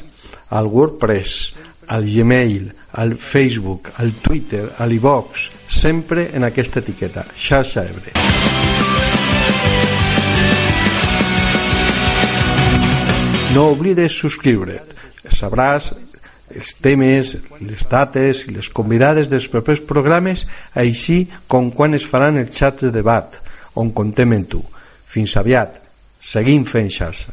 al WordPress, al Gmail, al Facebook, al Twitter, a l'Ivox, sempre en aquesta etiqueta, Xarxa Ebre. No oblides subscriure't. Sabràs els temes, les dates i les convidades dels propers programes, així com quan es faran els xats de debat, on contem amb tu. Fins aviat. Seguim fent xarxa.